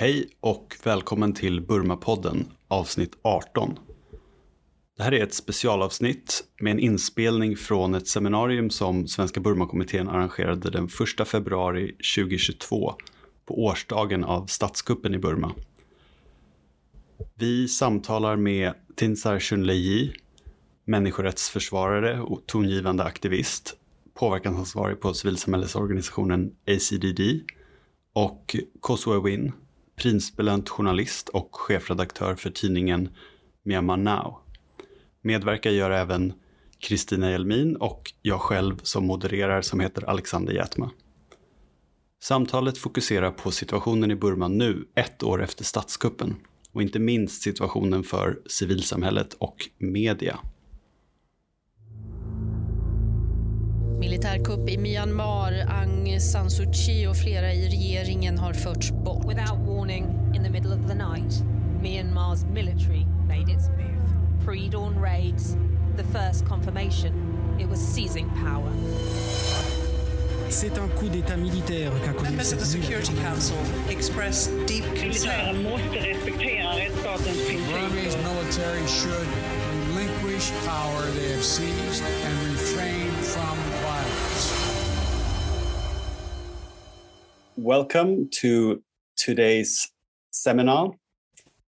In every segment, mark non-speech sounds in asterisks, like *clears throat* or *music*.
Hej och välkommen till Burmapodden avsnitt 18. Det här är ett specialavsnitt med en inspelning från ett seminarium som Svenska Burmakommittén arrangerade den 1 februari 2022 på årsdagen av statskuppen i Burma. Vi samtalar med Tinsar Chunlei, människorättsförsvarare och tongivande aktivist, påverkansansvarig på civilsamhällesorganisationen ACDD och Kosua Win, prisbelönt journalist och chefredaktör för tidningen Myanmar Now. Medverkar gör även Kristina Jelmin och jag själv som modererar som heter Alexander Jätma. Samtalet fokuserar på situationen i Burma nu, ett år efter statskuppen och inte minst situationen för civilsamhället och media. Militärkupp i Myanmar. Aung San Suu Kyi och flera i regeringen har förts bort. Without warning, in the middle of the night, Myanmar's military made its move. Pre-dawn raids, the first confirmation it was seizing power. C'est un coup d'état militaire qu'a connu Members of the Security Council express deep concern. måste respektera rättsstatens Burmese principer. military should relinquish power they have seized and Welcome to today's seminar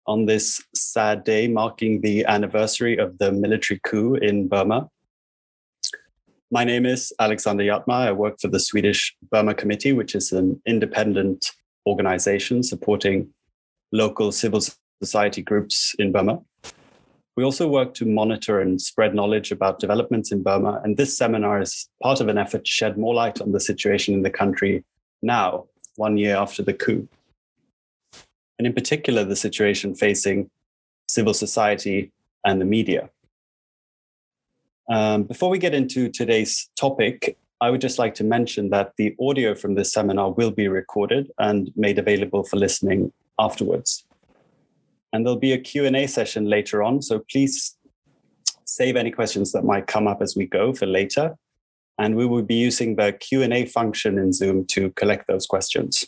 on this sad day marking the anniversary of the military coup in Burma. My name is Alexander Yatma. I work for the Swedish Burma Committee, which is an independent organization supporting local civil society groups in Burma. We also work to monitor and spread knowledge about developments in Burma, and this seminar is part of an effort to shed more light on the situation in the country now, one year after the coup. And in particular, the situation facing civil society and the media. Um, before we get into today's topic, I would just like to mention that the audio from this seminar will be recorded and made available for listening afterwards. And there'll be a Q&A session later on, so please save any questions that might come up as we go for later and we will be using the q&a function in zoom to collect those questions.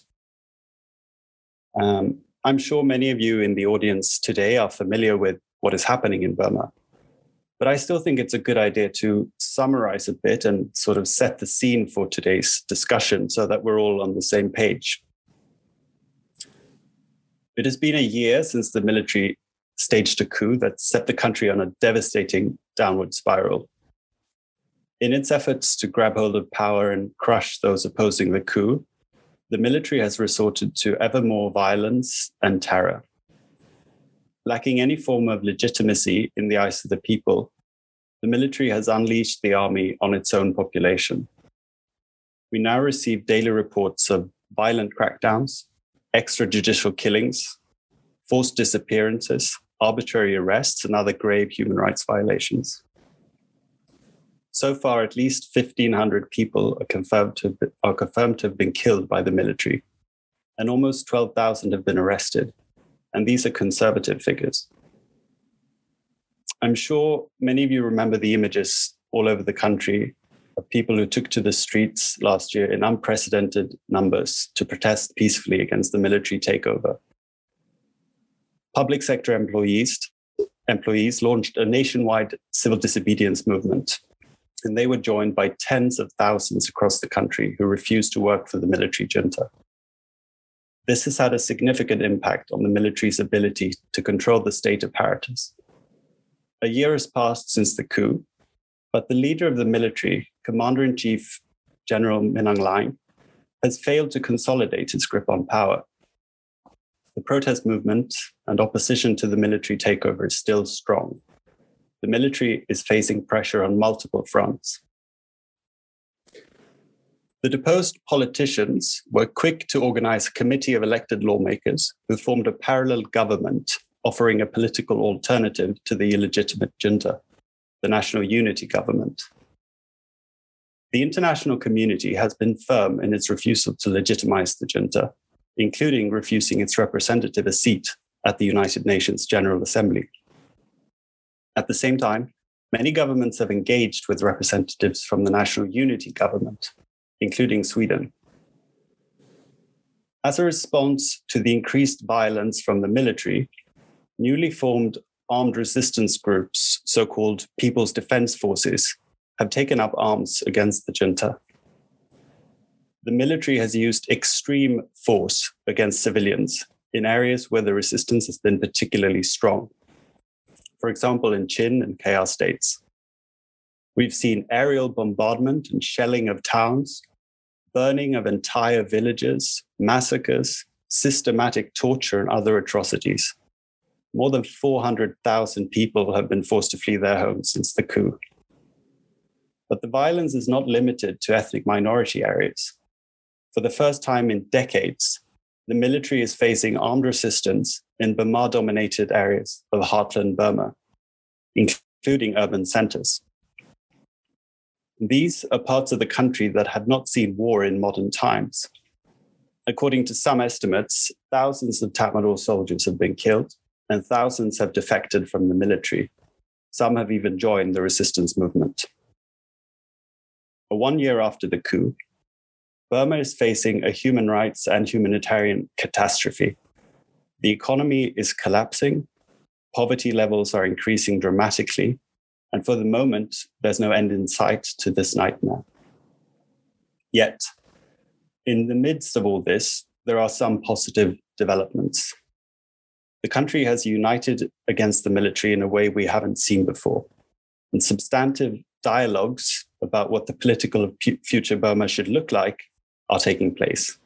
Um, i'm sure many of you in the audience today are familiar with what is happening in burma but i still think it's a good idea to summarize a bit and sort of set the scene for today's discussion so that we're all on the same page. It has been a year since the military staged a coup that set the country on a devastating downward spiral in its efforts to grab hold of power and crush those opposing the coup, the military has resorted to ever more violence and terror. Lacking any form of legitimacy in the eyes of the people, the military has unleashed the army on its own population. We now receive daily reports of violent crackdowns, extrajudicial killings, forced disappearances, arbitrary arrests, and other grave human rights violations. So far, at least 1,500 people are confirmed, to have been, are confirmed to have been killed by the military, and almost 12,000 have been arrested. And these are conservative figures. I'm sure many of you remember the images all over the country of people who took to the streets last year in unprecedented numbers to protest peacefully against the military takeover. Public sector employees, employees launched a nationwide civil disobedience movement and they were joined by tens of thousands across the country who refused to work for the military junta. This has had a significant impact on the military's ability to control the state apparatus. A year has passed since the coup, but the leader of the military, Commander in Chief General Min Aung Hlaing, has failed to consolidate its grip on power. The protest movement and opposition to the military takeover is still strong the military is facing pressure on multiple fronts. The deposed politicians were quick to organize a committee of elected lawmakers who formed a parallel government offering a political alternative to the illegitimate junta, the National Unity Government. The international community has been firm in its refusal to legitimize the junta, including refusing its representative a seat at the United Nations General Assembly. At the same time, many governments have engaged with representatives from the National Unity Government, including Sweden. As a response to the increased violence from the military, newly formed armed resistance groups, so called People's Defense Forces, have taken up arms against the junta. The military has used extreme force against civilians in areas where the resistance has been particularly strong. For example, in Chin and Kayah states. We've seen aerial bombardment and shelling of towns, burning of entire villages, massacres, systematic torture, and other atrocities. More than 400,000 people have been forced to flee their homes since the coup. But the violence is not limited to ethnic minority areas. For the first time in decades, the military is facing armed resistance in Bamar dominated areas of heartland Burma, including urban centers. These are parts of the country that had not seen war in modern times. According to some estimates, thousands of Tatmadaw soldiers have been killed and thousands have defected from the military. Some have even joined the resistance movement. One year after the coup, Burma is facing a human rights and humanitarian catastrophe. The economy is collapsing, poverty levels are increasing dramatically, and for the moment, there's no end in sight to this nightmare. Yet, in the midst of all this, there are some positive developments. The country has united against the military in a way we haven't seen before. And substantive dialogues about what the political future Burma should look like are taking place.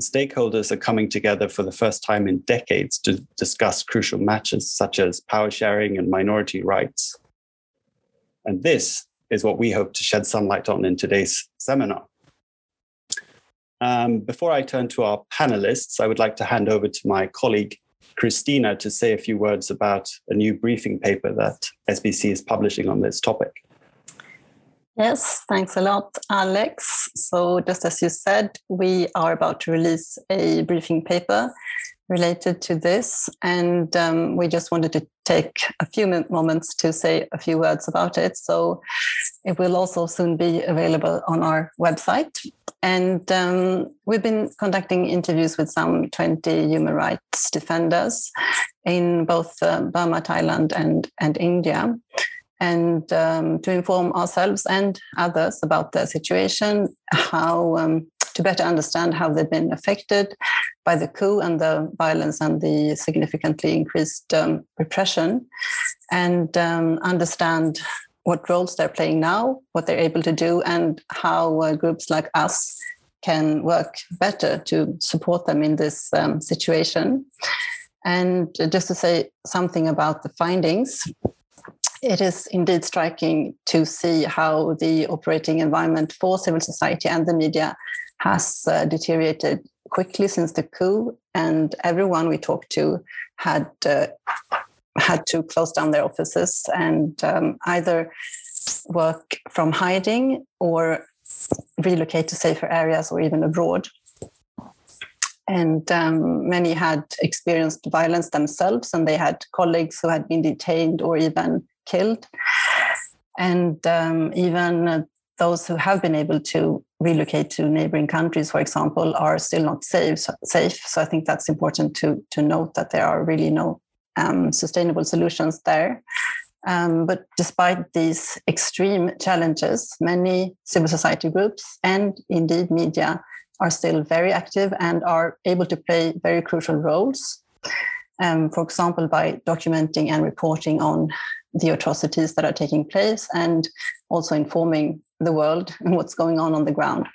Stakeholders are coming together for the first time in decades to discuss crucial matters such as power sharing and minority rights. And this is what we hope to shed sunlight on in today's seminar. Um, before I turn to our panelists, I would like to hand over to my colleague, Christina, to say a few words about a new briefing paper that SBC is publishing on this topic. Yes, thanks a lot, Alex. So, just as you said, we are about to release a briefing paper related to this. And um, we just wanted to take a few moments to say a few words about it. So it will also soon be available on our website. And um, we've been conducting interviews with some 20 human rights defenders in both uh, Burma, Thailand, and, and India. And um, to inform ourselves and others about the situation, how um, to better understand how they've been affected by the coup and the violence and the significantly increased um, repression, and um, understand what roles they're playing now, what they're able to do, and how uh, groups like us can work better to support them in this um, situation. And just to say something about the findings, it is indeed striking to see how the operating environment for civil society and the media has uh, deteriorated quickly since the coup, and everyone we talked to had uh, had to close down their offices and um, either work from hiding or relocate to safer areas or even abroad. And um, many had experienced violence themselves, and they had colleagues who had been detained or even killed. And um, even those who have been able to relocate to neighboring countries, for example, are still not safe. Safe. So I think that's important to to note that there are really no um, sustainable solutions there. Um, but despite these extreme challenges, many civil society groups and indeed media are still very active and are able to play very crucial roles. Um, for example, by documenting and reporting on the atrocities that are taking place and also informing the world *laughs* and what's going on on the ground.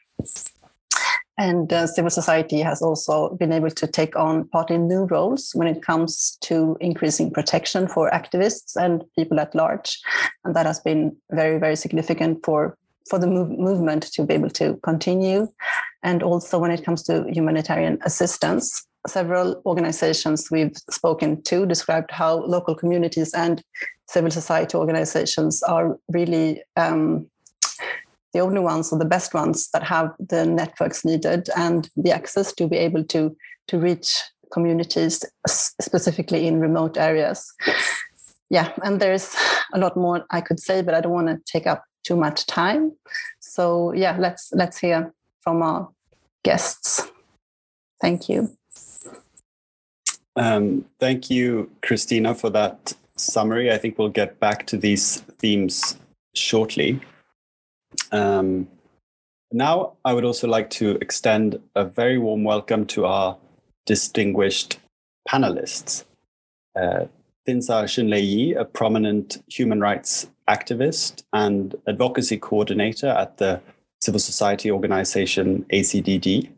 And uh, civil society has also been able to take on partly new roles when it comes to increasing protection for activists and people at large. And that has been very, very significant for, for the move, movement to be able to continue. And also when it comes to humanitarian assistance, several organizations we've spoken to described how local communities and civil society organizations are really um, the only ones or the best ones that have the networks needed and the access to be able to to reach communities specifically in remote areas. Yeah and there's a lot more i could say but i don't want to take up too much time. So yeah let's let's hear from our guests. Thank you. Um, thank you, Christina, for that summary. I think we'll get back to these themes shortly. Um, now, I would also like to extend a very warm welcome to our distinguished panelists. Uh, Thinzar a prominent human rights activist and advocacy coordinator at the civil society organization ACDD.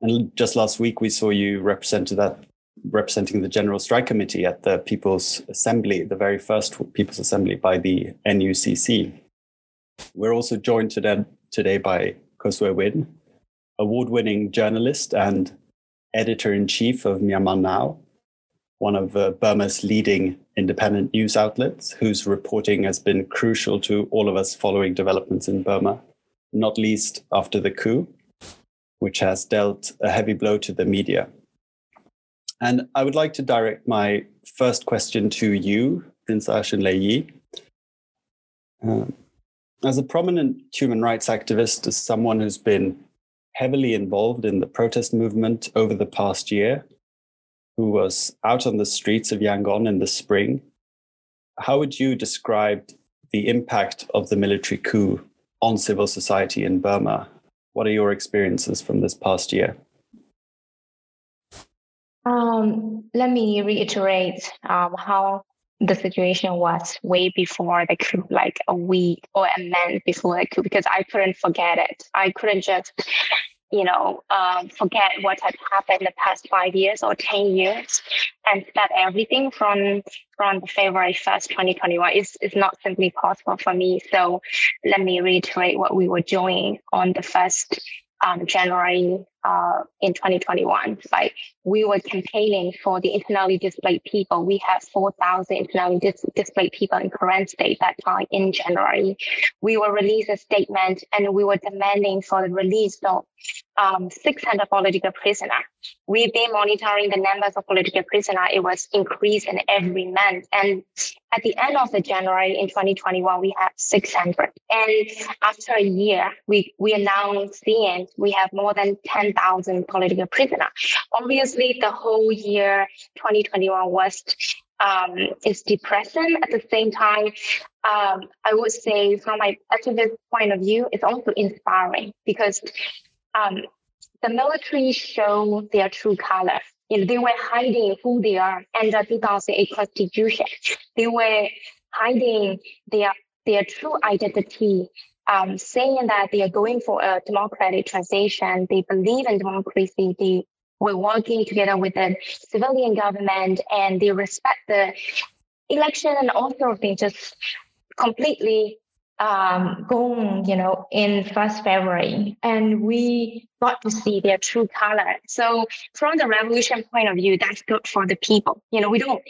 And just last week, we saw you represented that, representing the General Strike Committee at the People's Assembly, the very first People's Assembly by the NUCC. We're also joined today, today by Ko Swe Win, award winning journalist and editor in chief of Myanmar Now, one of uh, Burma's leading independent news outlets, whose reporting has been crucial to all of us following developments in Burma, not least after the coup, which has dealt a heavy blow to the media. And I would like to direct my first question to you, Thinzar Shunlei. Um, as a prominent human rights activist, as someone who's been heavily involved in the protest movement over the past year, who was out on the streets of Yangon in the spring. How would you describe the impact of the military coup on civil society in Burma? What are your experiences from this past year? Um, let me reiterate um, how the situation was way before the coup, like a week or a month before the coup, because I couldn't forget it. I couldn't just you know, um, forget what had happened the past five years or 10 years and start everything from from February 1st, 2021 is, is not simply possible for me. So let me reiterate what we were doing on the first um, January uh, in 2021. Like we were campaigning for the internally displaced people. We had 4,000 internally dis- displaced people in Karen state that time in January. We will release a statement and we were demanding for the release of um, 600 political prisoners. We've been monitoring the numbers of political prisoners. It was increasing every month. And at the end of the January in 2021, we had 600. And after a year, we, we are now seeing we have more than 10,000 political prisoners. Obviously, the whole year 2021 was um, is depressing. At the same time, um, I would say from my activist point of view, it's also inspiring because um, the military show their true color. You know, they were hiding who they are under 2008 constitution. They were hiding their their true identity, um, saying that they are going for a democratic transition. They believe in democracy. They were working together with the civilian government, and they respect the election and things. Just completely um, gone, you know, in first February, and we got to see their true color. So from the revolution point of view, that's good for the people. You know, we don't.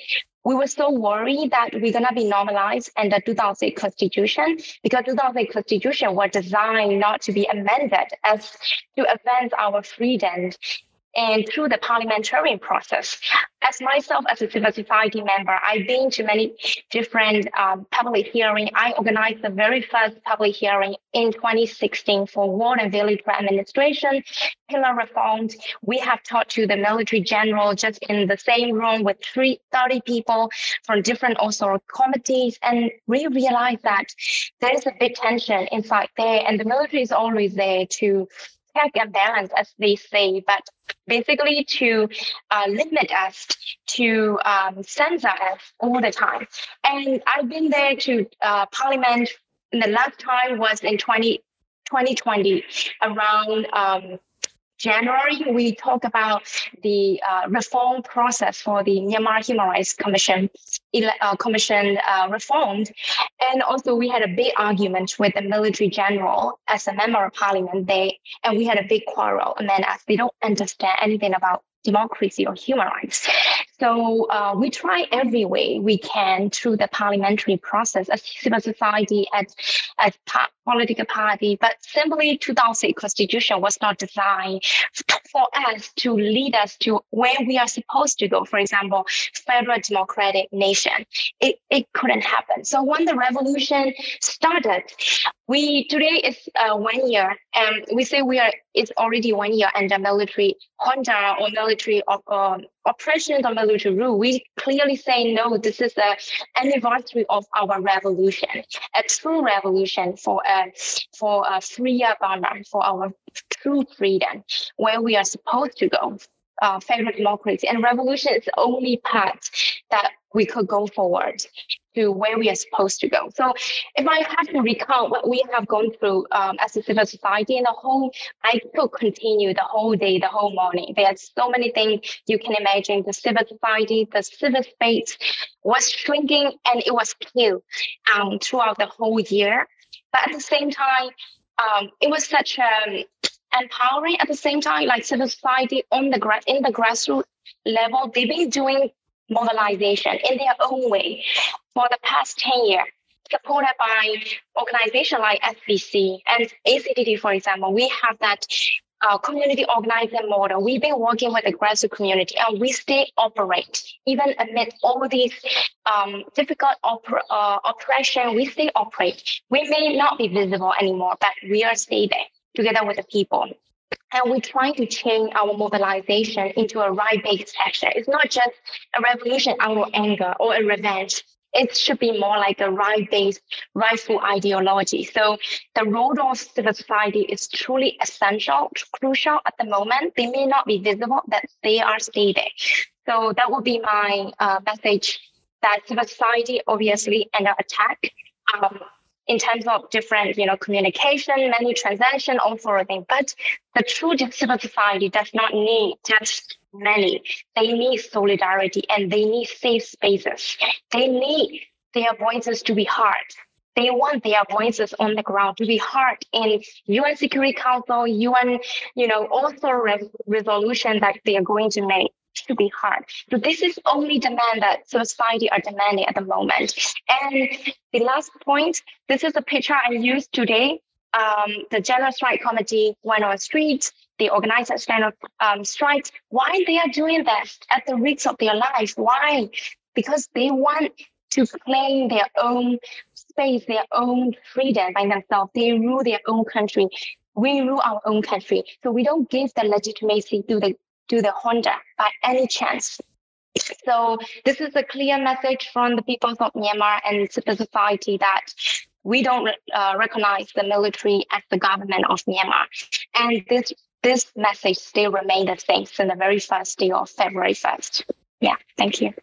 We were so worried that we're gonna be normalized under 2008 Constitution because 2008 Constitution was designed not to be amended as to advance our freedoms and through the parliamentary process. As myself, as a civil society member, I've been to many different um, public hearings. I organized the very first public hearing in 2016 for war and Village administration, pillar reforms. We have talked to the military general just in the same room with three, 30 people from different also committees. And we realized that there is a big tension inside there and the military is always there to check and balance, as they say, but basically to uh, limit us, to um, censor us all the time. And I've been there to uh, Parliament. The last time was in 20, 2020, around um, January, we talked about the uh, reform process for the Myanmar Human Rights Commission uh, commission uh, reformed, and also we had a big argument with the military general as a member of parliament. They and we had a big quarrel among us. They don't understand anything about democracy or human rights. So uh, we try every way we can through the parliamentary process as civil society, as, as pa- political party, but simply 2006 constitution was not designed for us to lead us to where we are supposed to go. For example, federal democratic nation. It, it couldn't happen. So when the revolution started, we today is uh, one year, and we say we are it's already one year under military junta or military um, oppression or military rule. We clearly say no. This is the anniversary of our revolution, a true revolution for a for a freer Burma, for our true freedom, where we are supposed to go. Uh, federal democracy and revolution is the only path that we could go forward to where we are supposed to go. So if I have to recount what we have gone through um, as a civil society in the whole, I could continue the whole day, the whole morning. There's so many things you can imagine. The civil society, the civil space was shrinking and it was killed um, throughout the whole year. But at the same time, um, it was such um, empowering at the same time, like civil society on the gra- in the grassroots level, they've been doing mobilization in their own way for the past 10 years, supported by organizations like SBC and ACDD, for example. We have that uh, community organizing model. We've been working with the grassroots community and we stay operate. Even amid all these um, difficult op- uh, oppression, we stay operate. We may not be visible anymore, but we are stay there together with the people. And we're trying to change our mobilization into a right-based action. It's not just a revolution out of anger or a revenge. It should be more like a right-based, rightful ideology. So the role of civil society is truly essential, crucial at the moment. They may not be visible, but they are stated. So that would be my uh, message that civil society obviously under attack. Um, in terms of different, you know, communication, many transaction, all sort of thing. But the true civil society does not need just many. They need solidarity and they need safe spaces. They need their voices to be heard. They want their voices on the ground to be heard in UN Security Council, UN, you know, also re- resolution that they are going to make to be hard. So this is only demand that society are demanding at the moment. And the last point, this is a picture I used today. Um, the General Strike Committee went on streets. They organized a stand um, strikes. Why they are doing that at the risk of their lives? Why? Because they want to claim their own space, their own freedom by themselves. They rule their own country. We rule our own country. So we don't give the legitimacy to the to the junta by any chance. So this is a clear message from the people of Myanmar and civil society that we don't uh, recognize the military as the government of Myanmar. And this this message still remains the same since the very first day of February 1st. Yeah, thank you.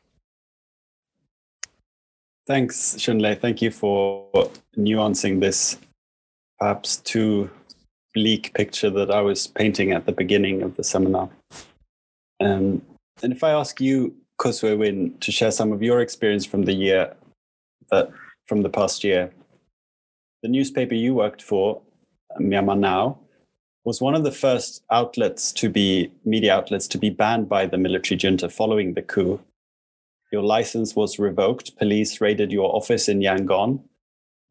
Thanks, Shunlei. Thank you for nuancing this perhaps too bleak picture that I was painting at the beginning of the seminar. Um, and if I ask you, Ko Swe Win, to share some of your experience from the year that from the past year, the newspaper you worked for, Myanmar Now, was one of the first outlets to be media outlets to be banned by the military junta following the coup. Your license was revoked. Police raided your office in Yangon.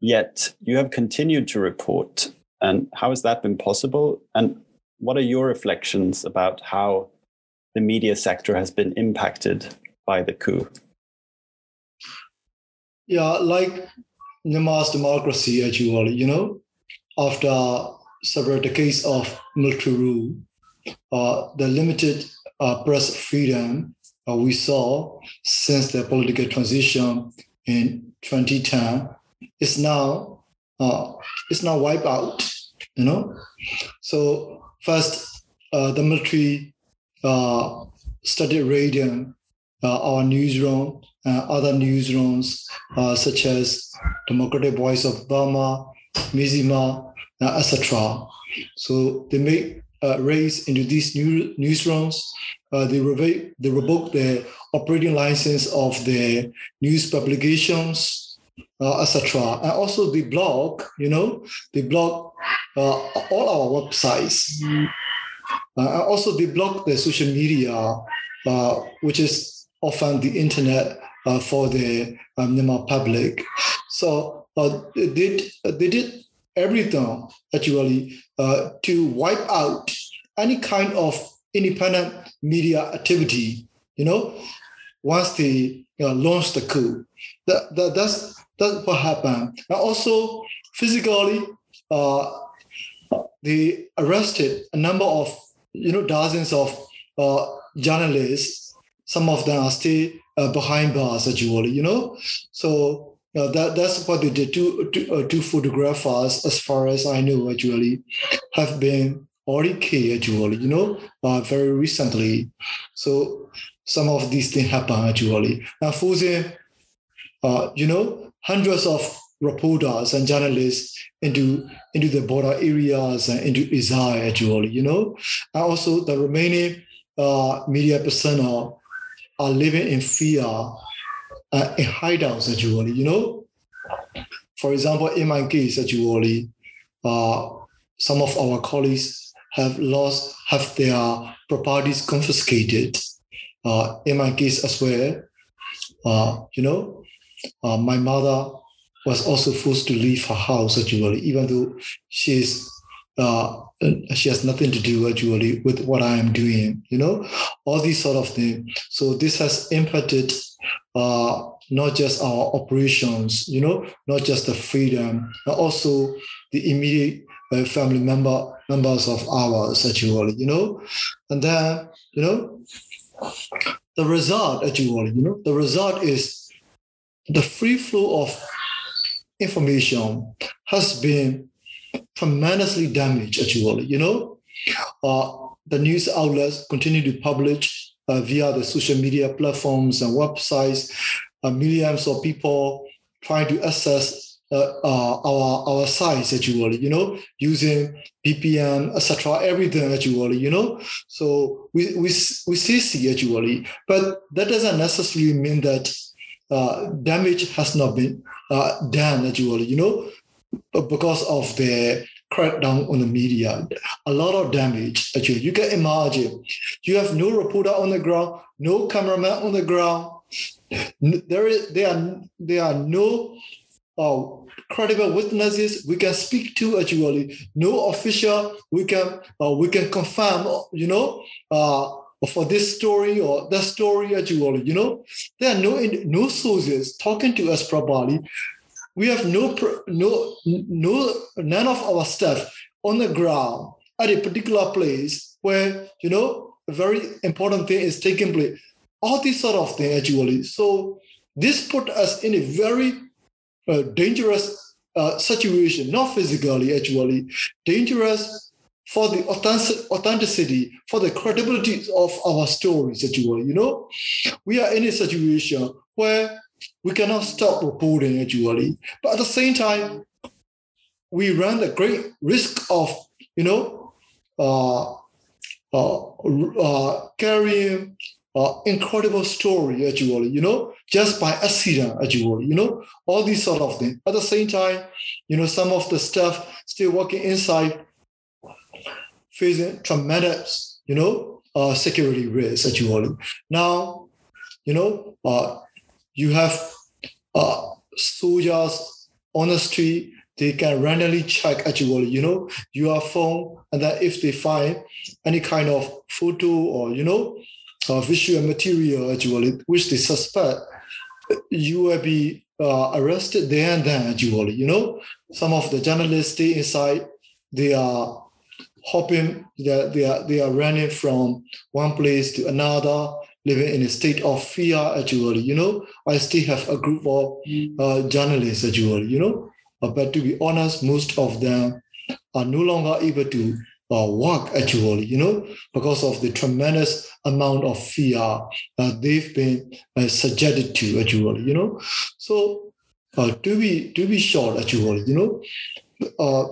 Yet you have continued to report. And how has that been possible? And what are your reflections about how the media sector has been impacted by the coup? Yeah, like Myanmar's democracy, actually, you all know, after several decades of military rule, uh, the limited uh, press freedom uh, we saw since the political transition in 2010 is now uh, is now wiped out. You know, so first uh, the military uh, started raiding uh, our newsroom and other newsrooms uh, such as Democratic Voice of Burma, Mizima, uh, etc. So they made uh, raids into these new newsrooms. Uh, they, revoke, they revoked the operating license of the news publications, uh, etc. And also they block, you know, they block uh, all our websites. Uh, also, they block the social media, uh, which is often the internet uh, for the um, Myanmar public. So uh, they did they did everything actually uh, to wipe out any kind of independent media activity. You know, once they uh, launched the coup, that, that that's that's what happened. And also physically, uh, they arrested a number of you know dozens of uh, journalists. Some of them are still uh, behind bars actually. You know, so uh, that that's what they did. Two, uh, photographers, as far as I know, actually have been already killed actually. You know, uh, very recently. So some of these things happen actually. Now, Fuzi, uh, you know, hundreds of reporters and journalists into into the border areas and into Israel actually, you know. And also the remaining uh, media personnel are living in fear uh, in hideouts actually, you know. For example, in my case actually, uh, some of our colleagues have lost, have their properties confiscated. Uh, in my case as well, uh, you know, uh, my mother was also forced to leave her house actually, even though she's uh, she has nothing to do actually with what I am doing, you know, all these sort of things. So this has impacted uh, not just our operations, you know, not just the freedom, but also the immediate uh, family member members of ours actually, you know, and then you know, the result actually, you know, the result is the free flow of information has been tremendously damaged actually you know? Uh, the news outlets continue to publish uh, via the social media platforms and websites uh, millions of people trying to access uh, uh, our our sites actually you know? Using VPN etc everything actually you know? So we we we see see actually. But that doesn't necessarily mean that uh, damage has not been uh, done actually, you know, because of the crackdown on the media. A lot of damage actually. You can imagine you have no reporter on the ground, no cameraman on the ground. There is there are there are no uh, credible witnesses we can speak to actually. No official we can uh, we can confirm. You know. Uh, for this story or that story actually, you know, there are no no sources talking to us properly. We have no no no none of our staff on the ground at a particular place where you know a very important thing is taking place. All these sort of things actually. So this put us in a very uh, dangerous uh, situation, not physically actually, dangerous for the authenticity, for the credibility of our stories, actually. You know, we are in a situation where we cannot stop reporting, actually. But at the same time, we run the great risk of, you know, uh, uh, uh, carrying uh, incredible story, actually, you know, just by accident, actually, you know, all these sort of things. At the same time, you know, some of the stuff still working inside facing tremendous, you know, uh, security risks actually. Now, you know, uh, you have uh, soldiers on the street, they can randomly check actually, you know, your phone, and then if they find any kind of photo or, you know, uh, visual material actually, which they suspect, you will be uh, arrested there and then actually, you know. Some of the journalists stay inside, they are hoping that they are they are running from one place to another, living in a state of fear actually, you know. I still have a group of uh, journalists actually, you know. Uh, but to be honest, most of them are no longer able to uh, work actually, you know, because of the tremendous amount of fear that they've been uh, subjected to actually, you know. So uh, to be to be short actually, you know, uh,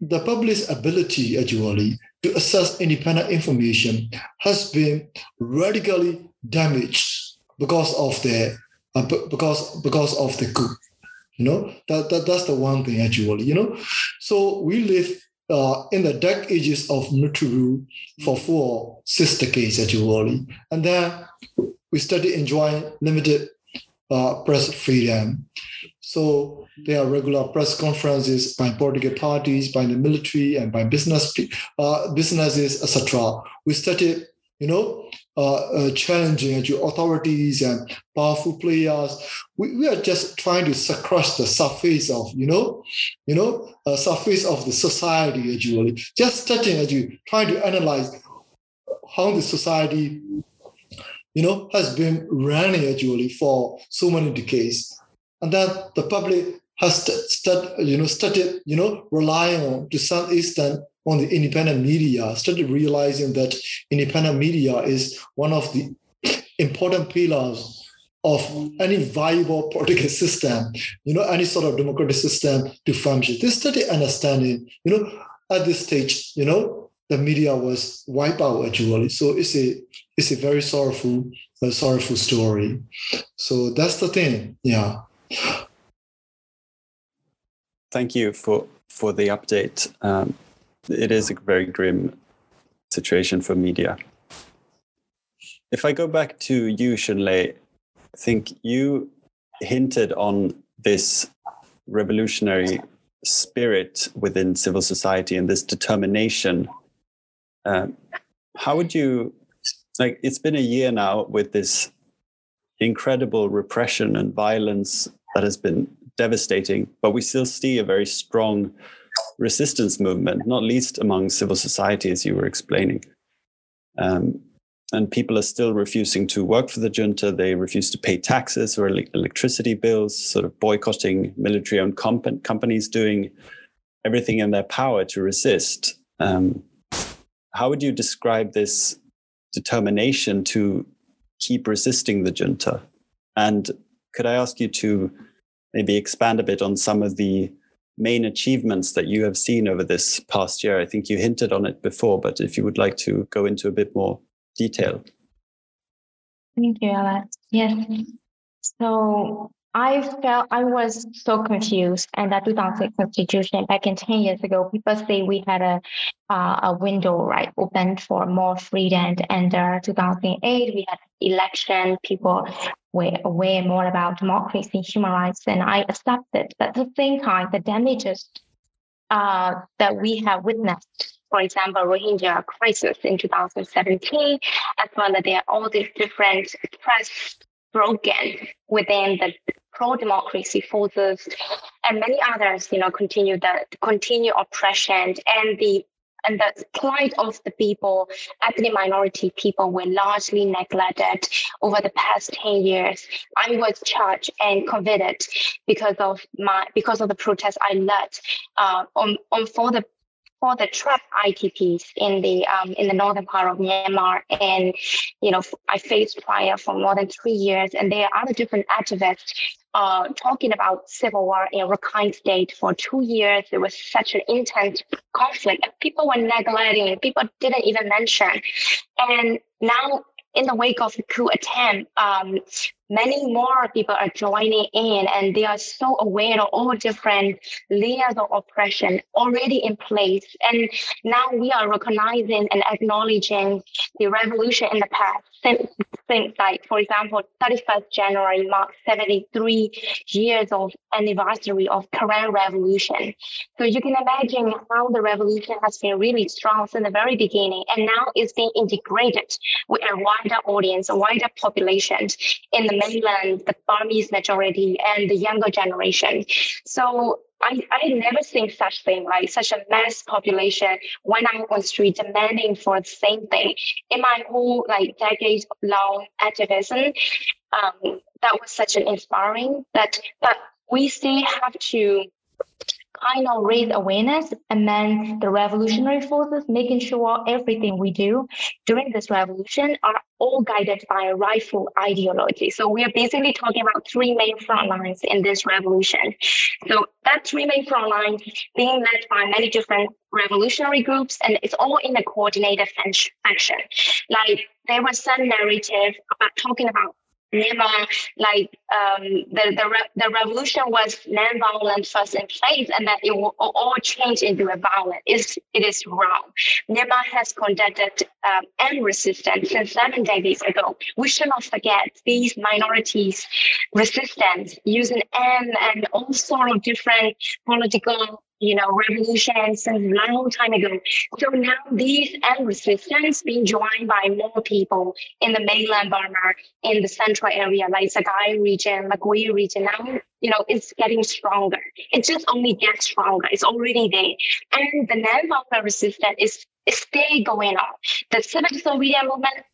the public's ability actually to assess independent information has been radically damaged because of the uh, because because of the coup you know? That, that that's the one thing actually you know? So we live uh, in the dark ages of military rule for four sister decades actually. And then we started enjoying limited uh, press freedom. So there are regular press conferences by political parties, by the military, and by business uh, businesses, etc. We started, you know, uh, uh, challenging authorities and powerful players. We, we are just trying to scratch the surface of, you know, you know, uh, surface of the society actually. Just touching as you trying to analyze how the society you know, has been running actually for so many decades. And that the public has started, you know, started, you know, relying on to some extent on the independent media, started realizing that independent media is one of the important pillars of any viable political system, you know, any sort of democratic system to function. They started understanding, you know, at this stage, you know, the media was wiped out actually. So it's a it's a very sorrowful, sorrowful story. So that's the thing. Yeah. Thank you for for the update. Um, it is a very grim situation for media. If I go back to you, Shunlei, I think you hinted on this revolutionary spirit within civil society and this determination um, how would you like? It's been a year now with this incredible repression and violence that has been devastating, but we still see a very strong resistance movement, not least among civil society, as you were explaining. Um, and people are still refusing to work for the junta. They refuse to pay taxes or electricity bills, sort of boycotting military owned comp- companies, doing everything in their power to resist. Um, how would you describe this determination to keep resisting the junta? And could I ask you to maybe expand a bit on some of the main achievements that you have seen over this past year? I think you hinted on it before, but if you would like to go into a bit more detail. Thank you, Alex. Yes. So I felt I was so confused. And that 2006 constitution back in 10 years ago, people say we had a uh, a window right open for more freedom. And uh, 2008, we had election. People were aware more about democracy, and human rights, and I accepted. But at the same time, the damages uh, that we have witnessed for example, Rohingya crisis in 2017, as well as there are all these different press broken within the pro-democracy forces and many others, you know, continue the continue oppression and the and the plight of the people, ethnic minority people, were largely neglected over the past 10 years. I was charged and convicted because of my because of the protests I led uh, on, on for the for the trap IDPs in the um, in the northern part of Myanmar, and you know I faced fire for more than three years, and there are other different activists uh, talking about civil war in Rakhine State for two years. There was such an intense conflict, and people were neglecting. People didn't even mention, and now in the wake of the coup attempt, um, many more people are joining in and they are so aware of all different layers of oppression already in place. And now we are recognizing and acknowledging the revolution in the past. Since like, for example, 31st January marks 73 years of anniversary of Karen Revolution. So you can imagine how the revolution has been really strong since the very beginning. And now it's being integrated with a wider audience, a wider population in the mainland, the Burmese majority, and the younger generation. So I, I had never seen such thing, like such a mass population when I'm on street demanding for the same thing. In my whole like decades long activism, um, that was such an inspiring that that we still have to kind of raise awareness among the revolutionary forces, making sure everything we do during this revolution are all guided by a rightful ideology. So we are basically talking about three main front lines in this revolution. So that three main front lines being led by many different revolutionary groups, and it's all in a coordinated fashion. Like there was some narrative about talking about Myanmar, like um, the the, re- the revolution was non-violent first in place, and that it will all change into a violent. It's, it is wrong. Myanmar has conducted um, and resistance since seven decades ago. We should not forget these minorities resistance using M and all sort of different political you know, revolutions since a long time ago. So now these end resistance being joined by more people in the mainland Burma, in the central area, like Sagaing region, Magway region. Now, you know, it's getting stronger. It just only gets stronger. It's already there. And the non-violent resistance is, is still going on. The civil disobedience movement,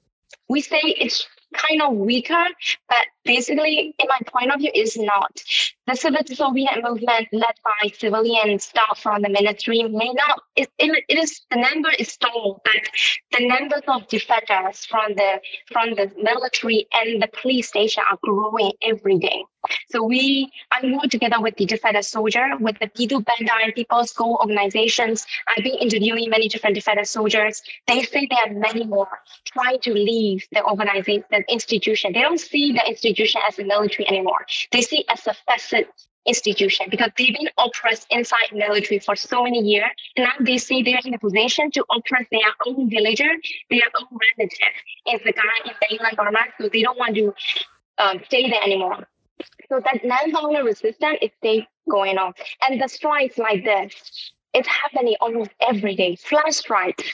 we say it's kind of weaker, but basically, in my point of view, is not. The civil disobedience movement led by civilian staff from the military may not, it, it, it is, the number is small, but the numbers of defectors from the, from the military and the police station are growing every day. So we, I work together with the defector soldier, with the Pidu Bandai and People's Goal organizations. I've been interviewing many different defector soldiers. They say there are many more trying to leave the organization, the institution. They don't see the institution as a military anymore. They see it as a facet institution because they've been oppressed inside military for so many years. And now they see they're in a position to oppress their own villager, their own relative. Is the guy in mainland Burma, so they don't want to um, stay there anymore. So that non-violent resistance is still going on. And the strikes like this, it's happening almost every day. Flash strikes,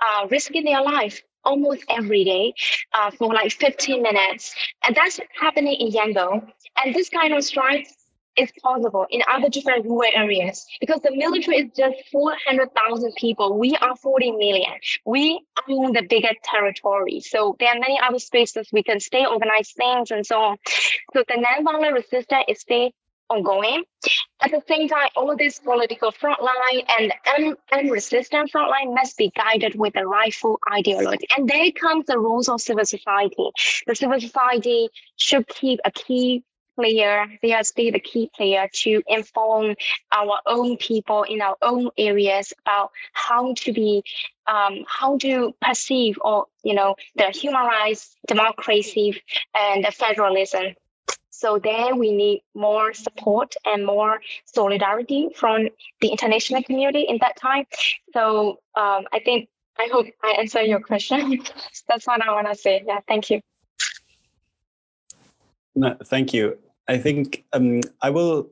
uh, risking their life almost every day uh, for like 15 minutes. And that's happening in Yangon. And this kind of strikes is possible in other different rural areas because the military is just 400,000 people. We are 40 million. We own the bigger territory. So there are many other spaces we can stay organize things and so on. So the non-violent resistance is still ongoing. At the same time, all this political frontline and un- unresistant frontline must be guided with the rightful ideology. And there comes the roles of civil society. The civil society should keep a key player, they are still the key player to inform our own people in our own areas about how to be, um, how to perceive or, you know, the human rights, democracy, and the federalism. So there we need more support and more solidarity from the international community in that time. So um, I think I hope I answer your question. *laughs* That's what I want to say. Yeah, thank you. No, thank you. I think um, I will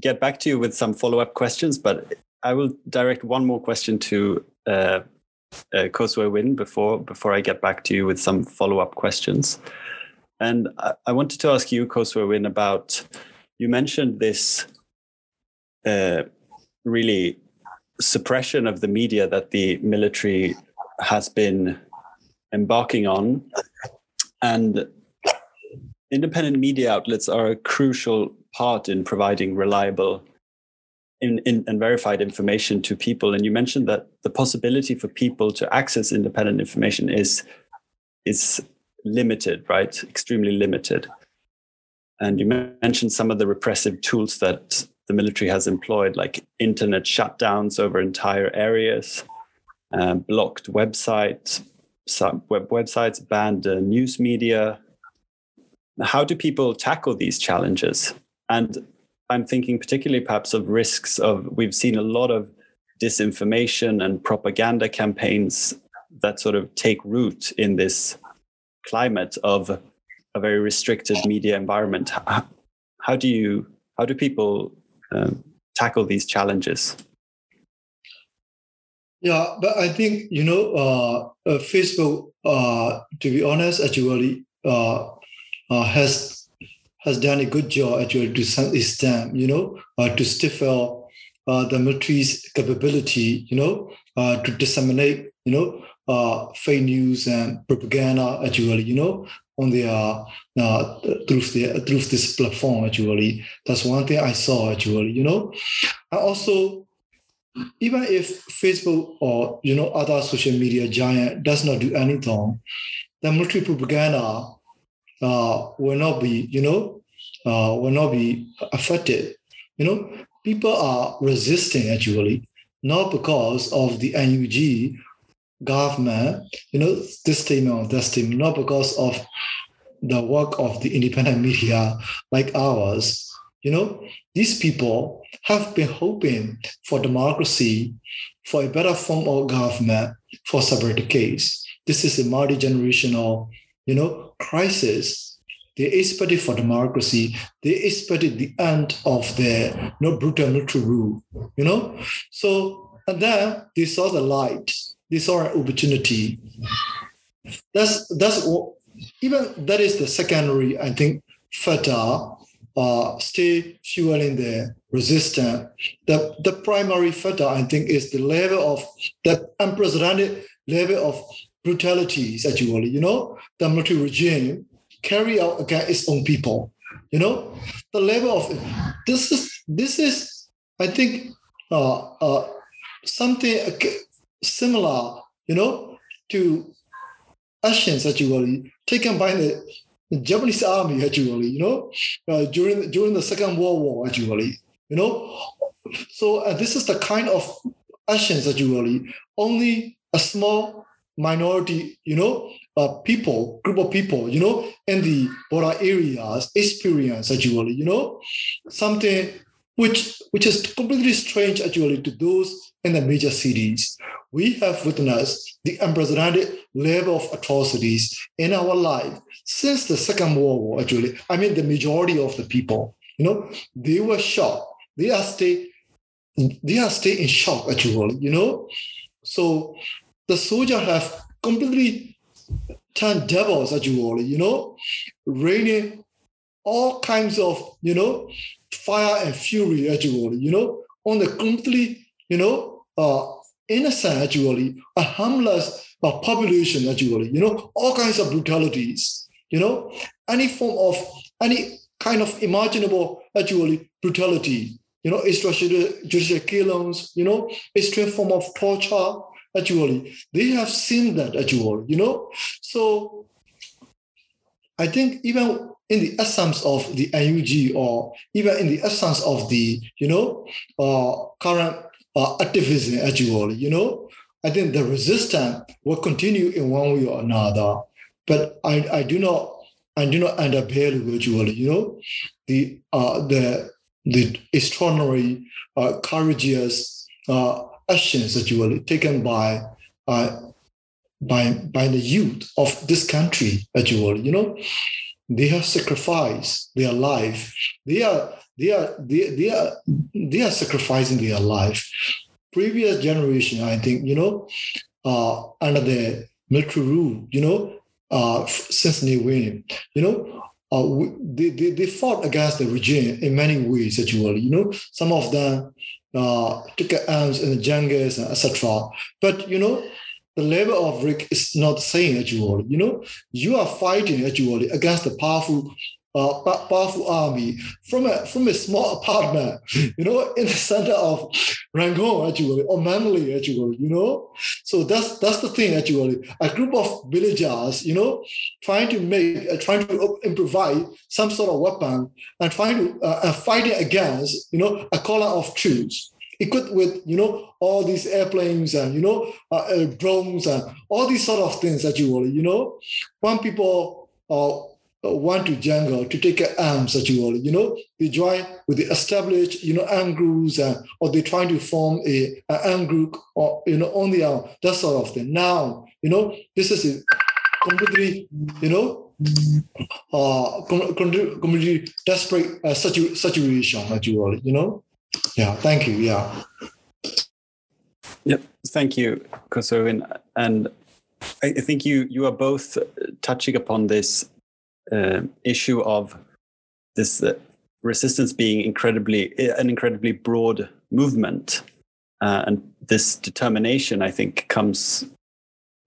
get back to you with some follow up questions, but I will direct one more question to uh, uh, Win before before I get back to you with some follow up questions. And I, I, wanted to ask you, Ko Swe Win, about you mentioned this uh, really suppression of the media that the military has been embarking on, and independent media outlets are a crucial part in providing reliable in, in, and verified information to people. And you mentioned that the possibility for people to access independent information is is limited, right? Extremely limited. And you mentioned some of the repressive tools that the military has employed, like internet shutdowns over entire areas, uh, blocked websites, web websites, banned uh, news media, how do people tackle these challenges? And I'm thinking particularly perhaps of risks of we've seen a lot of disinformation and propaganda campaigns that sort of take root in this climate of a very restricted media environment. How, do you how do people um, tackle these challenges? Yeah, but I think you know, uh, uh, Facebook. Uh, to be honest, actually, uh, uh, has has done a good job actually to some extent, you know, uh, to stifle the military's capability, you know, to disseminate, you know, uh, fake news and propaganda actually, you know, on their uh, through the through this platform actually. That's one thing I saw actually, you know. And also, even if Facebook or you know other social media giant does not do anything, the military propaganda uh, will not be, you know, uh, will not be affected. You know, people are resisting actually, not because of the NUG government, you know, this team or that statement, not because of the work of the independent media like ours, you know, these people have been hoping for democracy, for a better form of government for several decades. This is a multi-generational, you know, crisis. They expected for democracy. They expected the end of the you know, brutal military rule, you know. So and then they saw the light. Saw an opportunity. That's that's even that is the secondary, I think, factor uh, still fueling the resistance. The, the primary factor, I think, is the level of the unprecedented level of brutalities, actually, you know, the military regime carry out against its own people. You know, the level of this is this is, I think, uh, uh, something similar, you know, to actions actually. Taken by the Japanese army actually, you know, uh, during during the Second World War actually, you know. So uh, this is the kind of actions actually. Only a small minority, you know, uh, people, group of people, you know, in the border areas experience actually, you know, something which which is completely strange actually to those in the major cities. We have witnessed the unprecedented level of atrocities in our life since the Second World War, actually. I mean, the majority of the people, you know, they were shocked. They are stay, they are stay in shock, actually, you know. So the soldiers have completely turned devils, actually, you know, raining all kinds of, you know, fire and fury, actually, you know, on the completely, you know, uh, innocent, actually, a harmless uh, population, actually, you know, all kinds of brutalities, you know, any form of, any kind of imaginable, actually, brutality, you know, extrajudicial killings, you know, extreme form of torture, actually. They have seen that, actually, you know. So I think even in the essence of the NUG or even in the essence of the, you know, uh, current uh, activism, actually, you you know, I think the resistance will continue in one way or another. But I, I do not I do not undervalue actually, you know, the uh, the the extraordinary uh, courageous uh, actions actually taken by uh, by by the youth of this country actually, you know, they have sacrificed their life. They are they are they, they are they are sacrificing their life. Previous generation, I think, you know, uh, under the military rule, you know, uh, since Ne Win, you know, uh, they, they, they fought against the regime in many ways, actually. You know, some of them uh, took arms in the jungles, etc. But, you know, the level of risk is not the same actually. You know, you are fighting actually against a powerful, uh, powerful army from a from a small apartment, *laughs* you know, in the center of Rangoon actually or Mandalay actually. You know, so that's that's the thing actually. A group of villagers, you know, trying to make, uh, trying to improvise some sort of weapon and trying to uh, fighting against, you know, a column of troops equipped with you know all these airplanes and you know uh, uh, drones and all these sort of things that you all you know. When people uh, want to jungle to take arms that you know they join with the established you know armed groups and, or they trying to form a an armed group or you know on their own that sort of thing. Now you know this is a completely you know uh completely desperate uh, situation actually you know yeah thank you yeah. Yep thank you Ko Swe Win. and I think you you are both touching upon this uh, issue of this uh, resistance being incredibly an incredibly broad movement. Uh, and this determination i think comes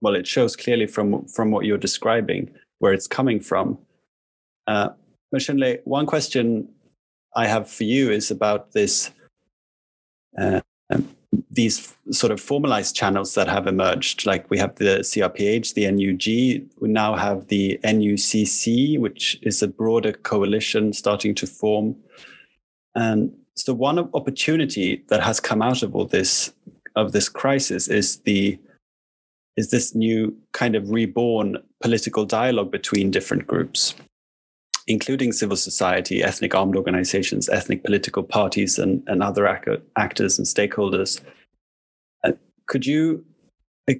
well it shows clearly from from what you're describing where it's coming from. Uh, one question i have for you is about this uh, these sort of formalized channels that have emerged, like we have the CRPH, the NUG, we now have the NUCC, which is a broader coalition starting to form. And so one opportunity that has come out of all this of this crisis is the is this new kind of reborn political dialogue between different groups. Including civil society, ethnic armed organizations, ethnic political parties, and, and other ac- actors and stakeholders. Uh, could you,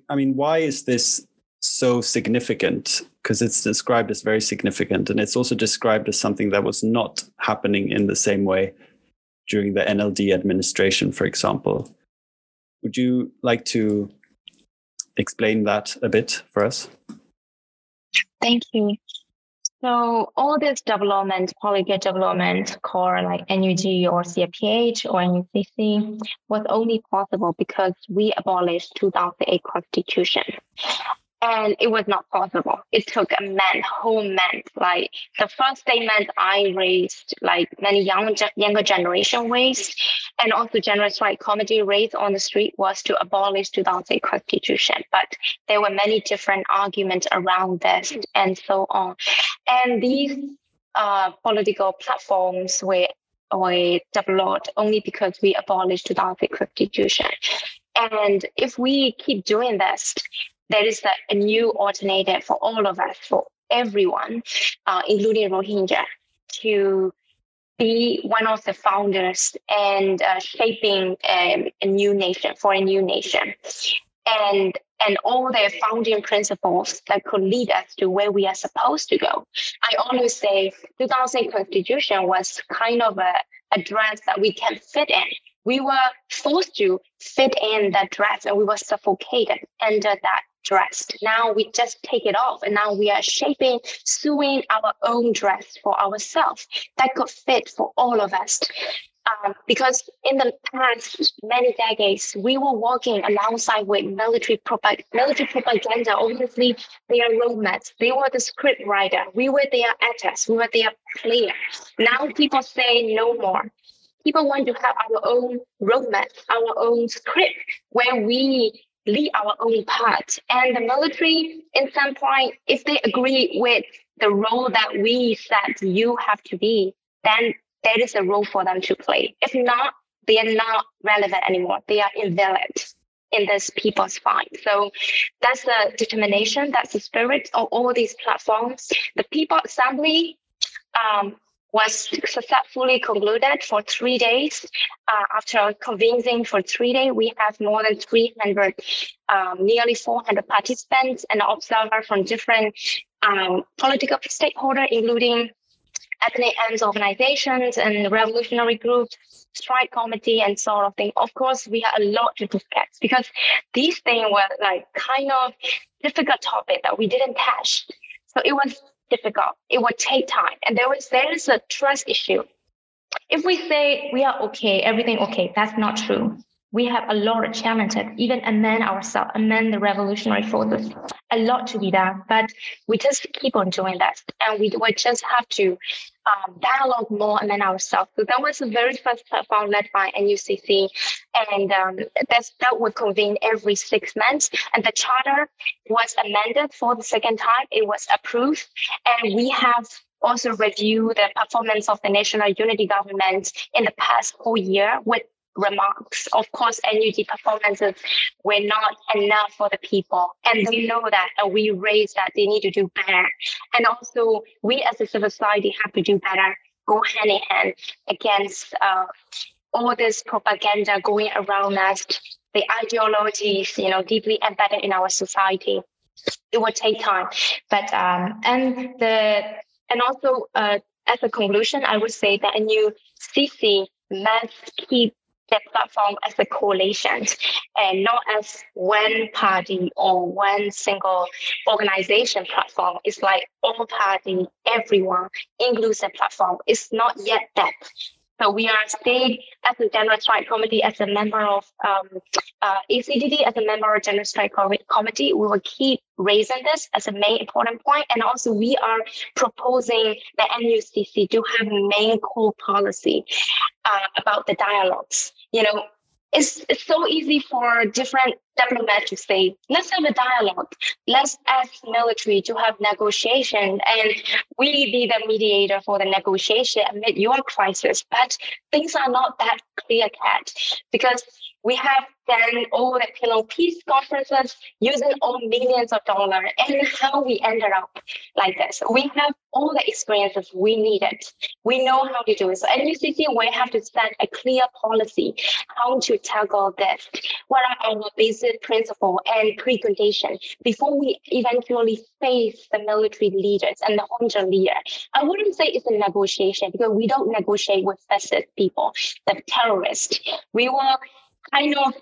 I mean, why is this so significant? Because it's described as very significant, and it's also described as something that was not happening in the same way during the NLD administration, for example. Would you like to explain that a bit for us? Thank you. So all this development, polyglot development, core like NUG or CRPH or NUCC, was only possible because we abolished 2008 constitution and it was not possible. It took a month, whole month. Like the first statement I raised, like many young younger generation raised, and also General Strike Committee raised on the street was to abolish 2008 constitution. But there were many different arguments around this and so on. And these uh, political platforms were were developed only because we abolished 2008 constitution. And if we keep doing this, there is a, a new alternative for all of us, for everyone, uh, including Rohingya, to be one of the founders and uh, shaping um, a new nation for a new nation. And and all the founding principles that could lead us to where we are supposed to go. I always say 2008 constitution was kind of a, a dress that we can fit in. We were forced to fit in that dress and we were suffocated under that dressed. Now we just take it off and now we are shaping, sewing our own dress for ourselves that could fit for all of us. Um, because in the past many decades, we were working alongside with military, propag- military propaganda. Obviously, they are roadmaps. They were the script writer. We were their actors. We were their player. Now people say no more. People want to have our own roadmap, our own script, where we lead our own part. And the military, in some point, if they agree with the role that we said you have to be, then there is a role for them to play. If not, they are not relevant anymore. They are invalid in this people's fight. So that's the determination, that's the spirit of all these platforms. The People Assembly um, was successfully concluded for three days. Uh, after convening for three days, we have more than 300, um, nearly 400 participants and observers from different um, political stakeholders, including ethnic arms organizations and revolutionary groups, strike committee, and sort of thing. Of course, we had a lot to discuss because these things were like kind of difficult topic that we didn't touch. So it was difficult. It would take time. And there was there is a trust issue. If we say we are okay, everything okay, that's not true we have a lot of challenges, even among ourselves, among the revolutionary forces, a lot to be done. But we just keep on doing that, and we, we just have to um, dialogue more among ourselves. So that was the very first platform led by NUCC, and um, that's, that would convene every six months. And the charter was amended for the second time. It was approved, and we have also reviewed the performance of the national unity government in the past whole year with remarks. Of course, NUG performances were not enough for the people. And they know that and we raise that they need to do better. And also we as a civil society have to do better, go hand in hand against uh, all this propaganda going around us, the ideologies, you know, deeply embedded in our society. It will take time. But um and the and also uh as a conclusion, I would say that a new CC must keep the platform as a coalition and not as one party or one single organization platform. It's like all party, everyone, inclusive platform. It's not yet that. So we are staying as a General Strike Committee, as a member of um, uh, ACDD, as a member of General Strike Committee. We will keep raising this as a main important point. And also we are proposing the NUCC to have a main core policy uh, about the dialogues. You know, it's, it's so easy for different diplomats to say, let's have a dialogue. Let's ask military to have negotiation and we be the mediator for the negotiation amid your crisis. But things are not that clear cut because We have done all the peace conferences using all millions of dollars and how we ended up like this. We have all the experiences we needed. We know how to do it. So at UCC, we have to set a clear policy how to tackle this. What are our basic principle and precondition before we eventually face the military leaders and the junta leader? I wouldn't say it's a negotiation because we don't negotiate with fascist people, the terrorists. We will kind of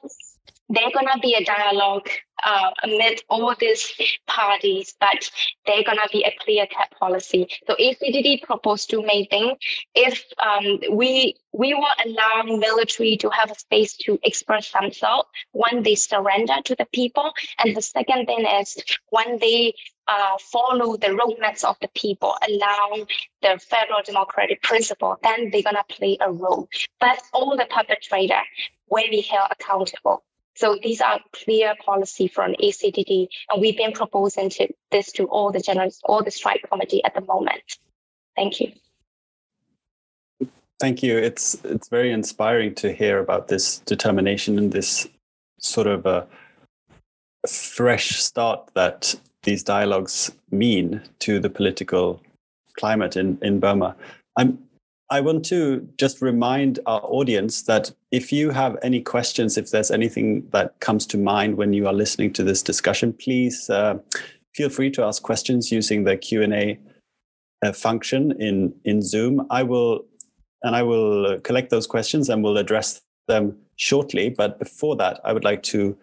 they're going to be a dialogue uh, amid all these parties, but they're going to be a clear cut policy. So ACDD proposed two main things. If um, we we will allow military to have a space to express themselves when they surrender to the people, and the second thing is when they uh, follow the roadmaps of the people, allow the federal democratic principle, then they're gonna play a role. But all the perpetrator will be held accountable. So these are clear policy from ACDD, and we've been proposing to this to all the generals, all the strike committee at the moment. Thank you. Thank you. It's it's very inspiring to hear about this determination and this sort of a fresh start that these dialogues mean to the political climate in, in Burma. I'm I want to just remind our audience that if you have any questions, if there's anything that comes to mind when you are listening to this discussion, please uh, feel free to ask questions using the Q and A uh, function in in Zoom. I will and I will uh, collect those questions and we'll address them shortly. But before that, I would like to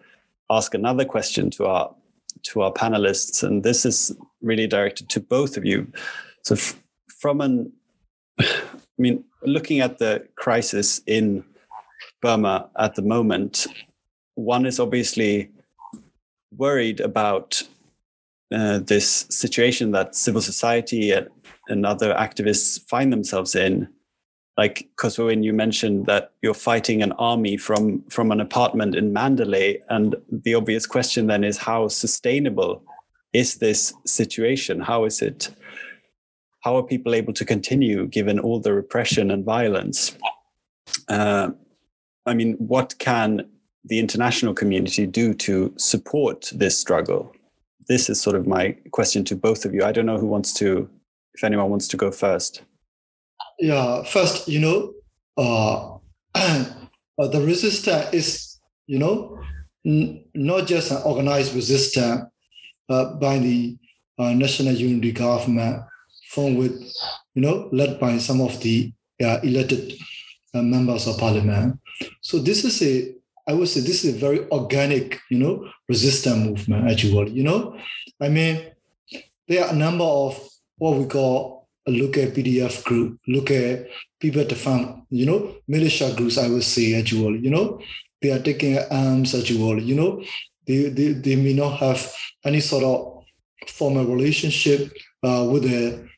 ask another question to our to our panelists, and this is really directed to both of you. So, f- from an I mean, looking at the crisis in Burma at the moment, one is obviously worried about uh, this situation that civil society and, and other activists find themselves in. Like Ko Swe Win, you mentioned that you're fighting an army from from an apartment in Mandalay, and the obvious question then is how sustainable is this situation? How is it how are people able to continue given all the repression and violence? Uh, I mean, what can the international community do to support this struggle? This is sort of my question to both of you. I don't know who wants to, if anyone wants to go first. Yeah, first, you know, uh, *clears throat* uh, the resistance is, you know, n- not just an organized resistance uh, by the uh, national unity government, with, you know, led by some of the uh, elected uh, members of parliament. So this is a, I would say, this is a very organic, you know, resistance movement, actually. You will, you know, I mean, there are a number of what we call a look at PDF group, look at people to find, you know, militia groups, I would say, actually, you will, you know, they are taking arms, actually, you will, you know, they, they, they may not have any sort of formal relationship uh, with the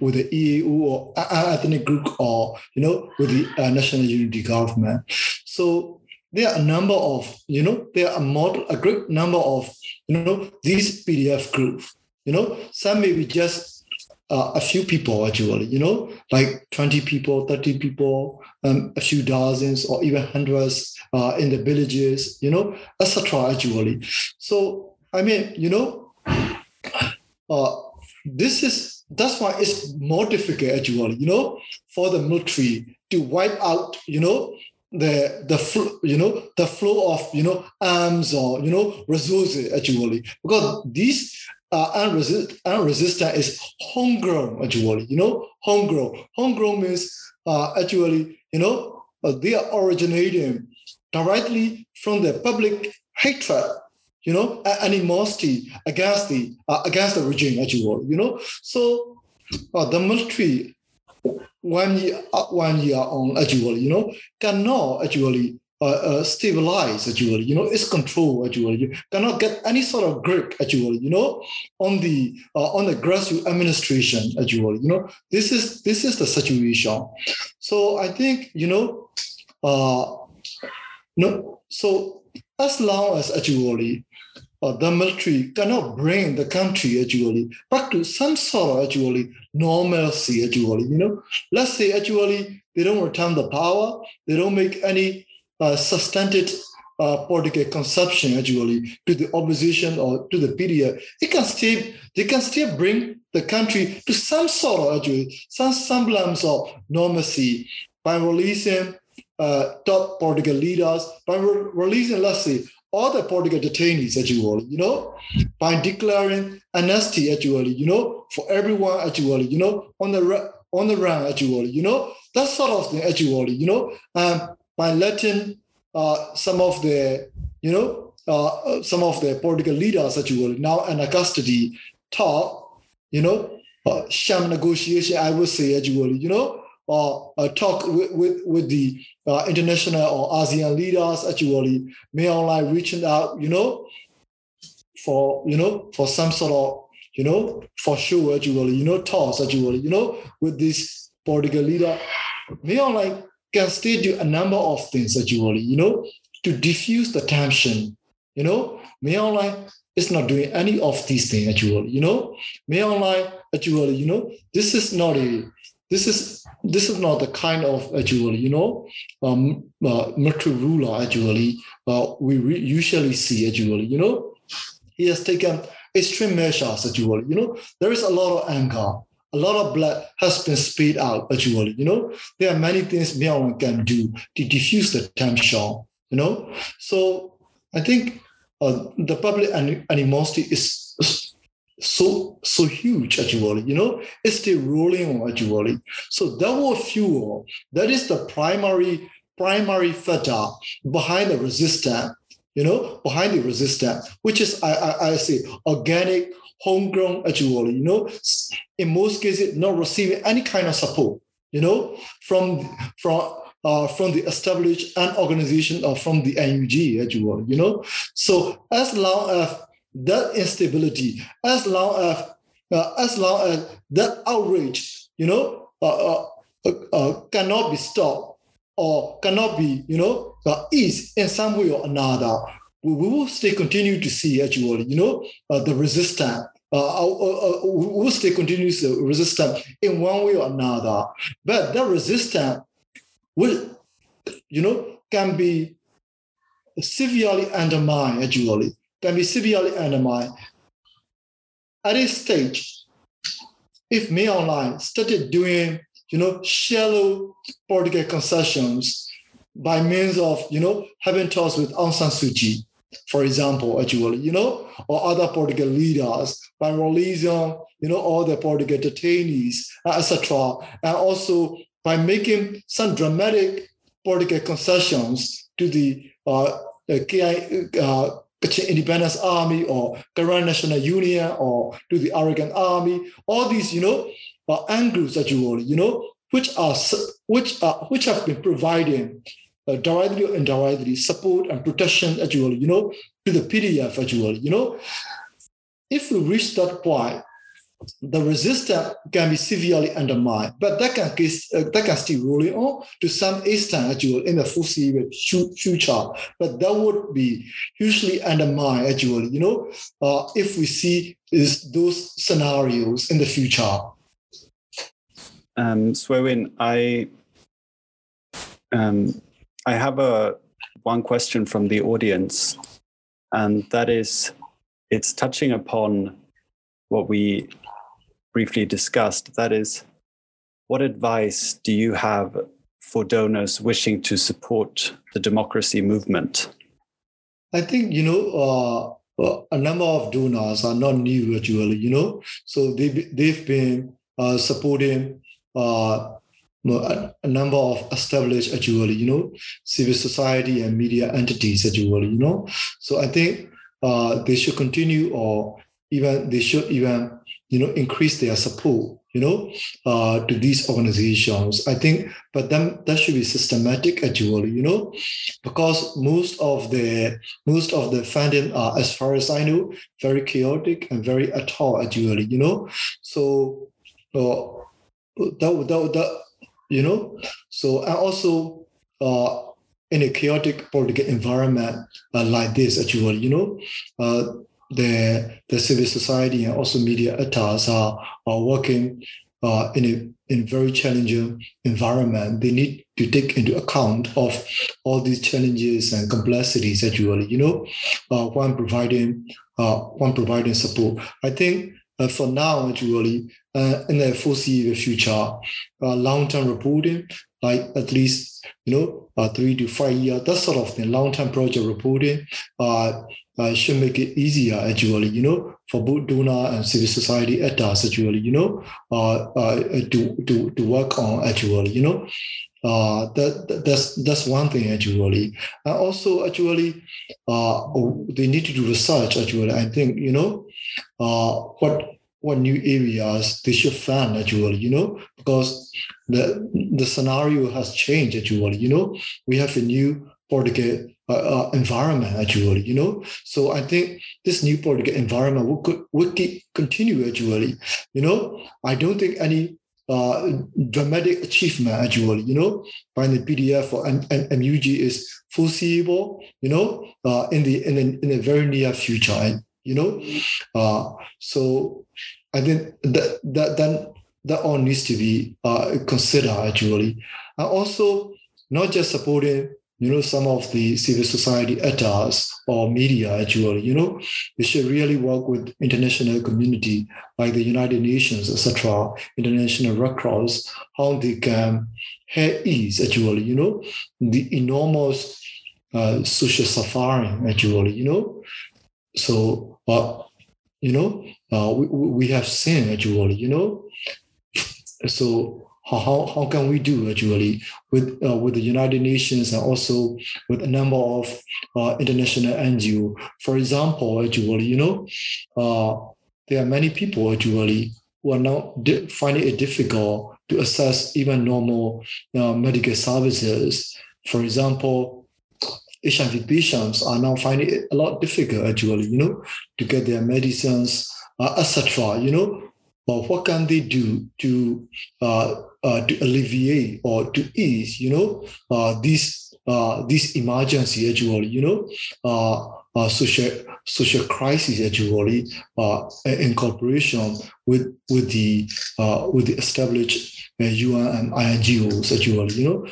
with the EU or ethnic group or you know with the uh, national unity government. So there are a number of you know there are a model a great number of you know these PDF groups. You know some may be just uh, a few people actually. You know like twenty people, thirty people, um, a few dozens or even hundreds uh, in the villages. You know etc. Actually, so I mean you know. Uh, this is that's why it's more difficult actually you know for the military to wipe out you know the the fl- you know the flow of you know arms or you know resources actually because these uh, unresist, unresistant is homegrown actually you know homegrown. Homegrown means uh, actually you know uh, they are originating directly from the public hatred you know, animosity against the uh, against the regime, as you will, you know. So uh, the military, when you uh, when you are on, as you will, you know, cannot actually uh, uh, stabilize actually, you know, its control actually. You cannot get any sort of grip actually, you know, on the uh, on the grassroots administration actually. You know, this is this is the situation. So I think you know, uh, no. So as long as actually uh, the military cannot bring the country actually. Back to some sort of actually normalcy actually you know? Let's say actually they don't return the power. They don't make any uh, uh, political conception actually to the opposition or to the PDF, it can still they can still bring the country to some sort of actually some semblance of normalcy by releasing uh, top political leaders, by re- releasing let's say all the political detainees actually, you know, by declaring amnesty actually, you know, for everyone actually, you know, on the on the run actually, you know, that sort of thing actually, you know, um, by letting uh, some of the, you know, uh, some of the political leaders will now under custody talk, you know, uh, sham negotiation, I would say, will, you know, or uh, talk with, with, with the uh, international or ASEAN leaders, actually, Min Aung Hlaing reaching out, you know, for, you know, for some sort of, you know, for sure, actually, you know, talks, actually, you know, with this political leader, Min Aung Hlaing can still do a number of things actually, you know, to diffuse the tension. You know, Min Aung Hlaing is not doing any of these things actually, you know. Min Aung Hlaing actually, you know, this is not a this is this is not the kind of actually, you know, um, uh, military ruler actually uh, we re- usually see actually, you know. He has taken extreme measures actually, you know. There is a lot of anger a lot of blood has been spilled out actually you know there are many things Min Aung Hlaing can do to diffuse the tension you know so i think uh, the public animosity is so so huge actually you know? It's still rolling on actually so that will fuel. That is the primary primary factor behind the resistance you know behind the resistance which is i i, I say organic homegrown actually, you know, in most cases not receiving any kind of support, you know, from from uh, from the established and organization or from the NUG actually, you know. So as long as that instability, as long as uh, as long as that outrage, you know, uh, uh, uh cannot be stopped or cannot be, you know, uh, eased in some way or another, we will still continue to see actually, you know, uh, the resistance. Uh, uh, uh, we will still continue to resistance in one way or another. But that resistance will, you know, can be severely undermined, actually, can be severely undermined. At this stage, if Min Aung Hlaing started doing, you know, shallow political concessions by means of, you know, having talks with Aung San Suu Kyi, for example, actually, you know, or other political leaders by releasing, you know, all the political detainees, etc., and also by making some dramatic political concessions to the uh, KI, uh, Independence Army or Karen National Union or to the Arakan Army, all these, you know, uh, angles actually, you know, which are which are which have been providing uh, directly or indirectly support and protection actually, you know, to the PDF actually, you know. If we reach that point, the resistance can be severely undermined, but that can uh, that can still roll on to some extent actually in the foreseeable future. But that would be hugely undermined actually, you know, uh, if we see is those scenarios in the future. Um, Swe Win, I um, I have a one question from the audience, and that is, it's touching upon what we briefly discussed. That is, what advice do you have for donors wishing to support the democracy movement? I think you know uh, uh a number of donors are not new actually. You know, so they they've been uh, supporting uh, a, number of established actually, you know, civil society and media entities actually, you know. So I think uh, they should continue or even they should even, you know, increase their support, you know, uh, to these organizations. I think, but then that should be systematic actually, you know, because most of the most of the funding are, as far as I know, very chaotic and very at all actually, you know. So uh, that, would that, that you know. So and also uh, in a chaotic political environment uh, like this, actually, you know, uh, the the civil society and also media actors are are working uh, in a in very challenging environment, they need to take into account of all these challenges and complexities actually, you know, uh, when providing uh, when providing support. I think uh, for now, actually, uh, in the foreseeable future, uh, long-term reporting, like at least you know uh, three to five year, that sort of thing, long-term project reporting, uh, uh, should make it easier actually, you know, for both donor and civil society actors actually, you know, uh, uh, to to to work on actually, you know. Uh, that that's that's one thing actually. And also actually, uh, they need to do research actually. I think you know, uh, what what new areas they should find actually, you know, because the the scenario has changed actually. You know, we have a new political uh, uh, environment actually you know? So i think this new political environment will, will continue actually you know? I don't think any uh, dramatic achievement actually you know? By the pdf or M- M- mug is foreseeable you know? Uh, in the in the, in the very near future you know uh, so i think that that that all needs to be uh, considered actually and also not just supporting you know, some of the civil society actors or media actually, you know, they should really work with international community like the United Nations, etc., International Red Cross, how they can help ease actually, you know, the enormous uh, social suffering actually, you know. So, uh, you know, uh, we, we have seen actually, you know. So how, how can we do actually with uh, with the United Nations and also with a number of uh, international NGO. For example, actually, you know, uh, there are many people actually who are now di- finding it difficult to access even normal uh, medical services. For example, HIV patients are now finding it a lot difficult actually, you know, to get their medicines, uh, etc. You know, but what can they do to uh, uh, to alleviate or to ease, you know, uh, this uh, this emergency actually, you know, uh, uh, social social crisis actually uh, in cooperation with with the uh, with the established uh, UN and INGOs actually, you know.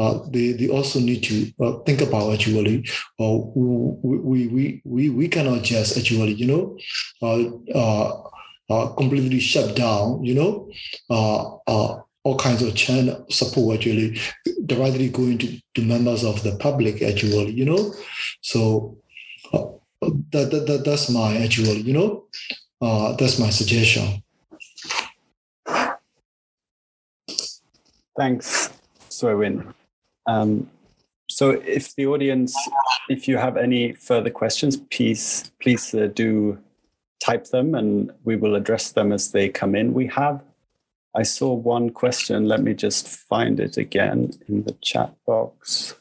Uh, they, they also need to uh, think about actually uh, we, we, we, we cannot just actually you know uh, uh, uh, completely shut down you know uh, uh, all kinds of channel support actually directly going to, to members of the public actually you know so uh, that, that, that that's my actually you know uh, that's my suggestion thanks Swe Win. Um, so if the audience if you have any further questions please please uh, do type them and we will address them as they come in we have I saw one question. Let me just find it again in the chat box.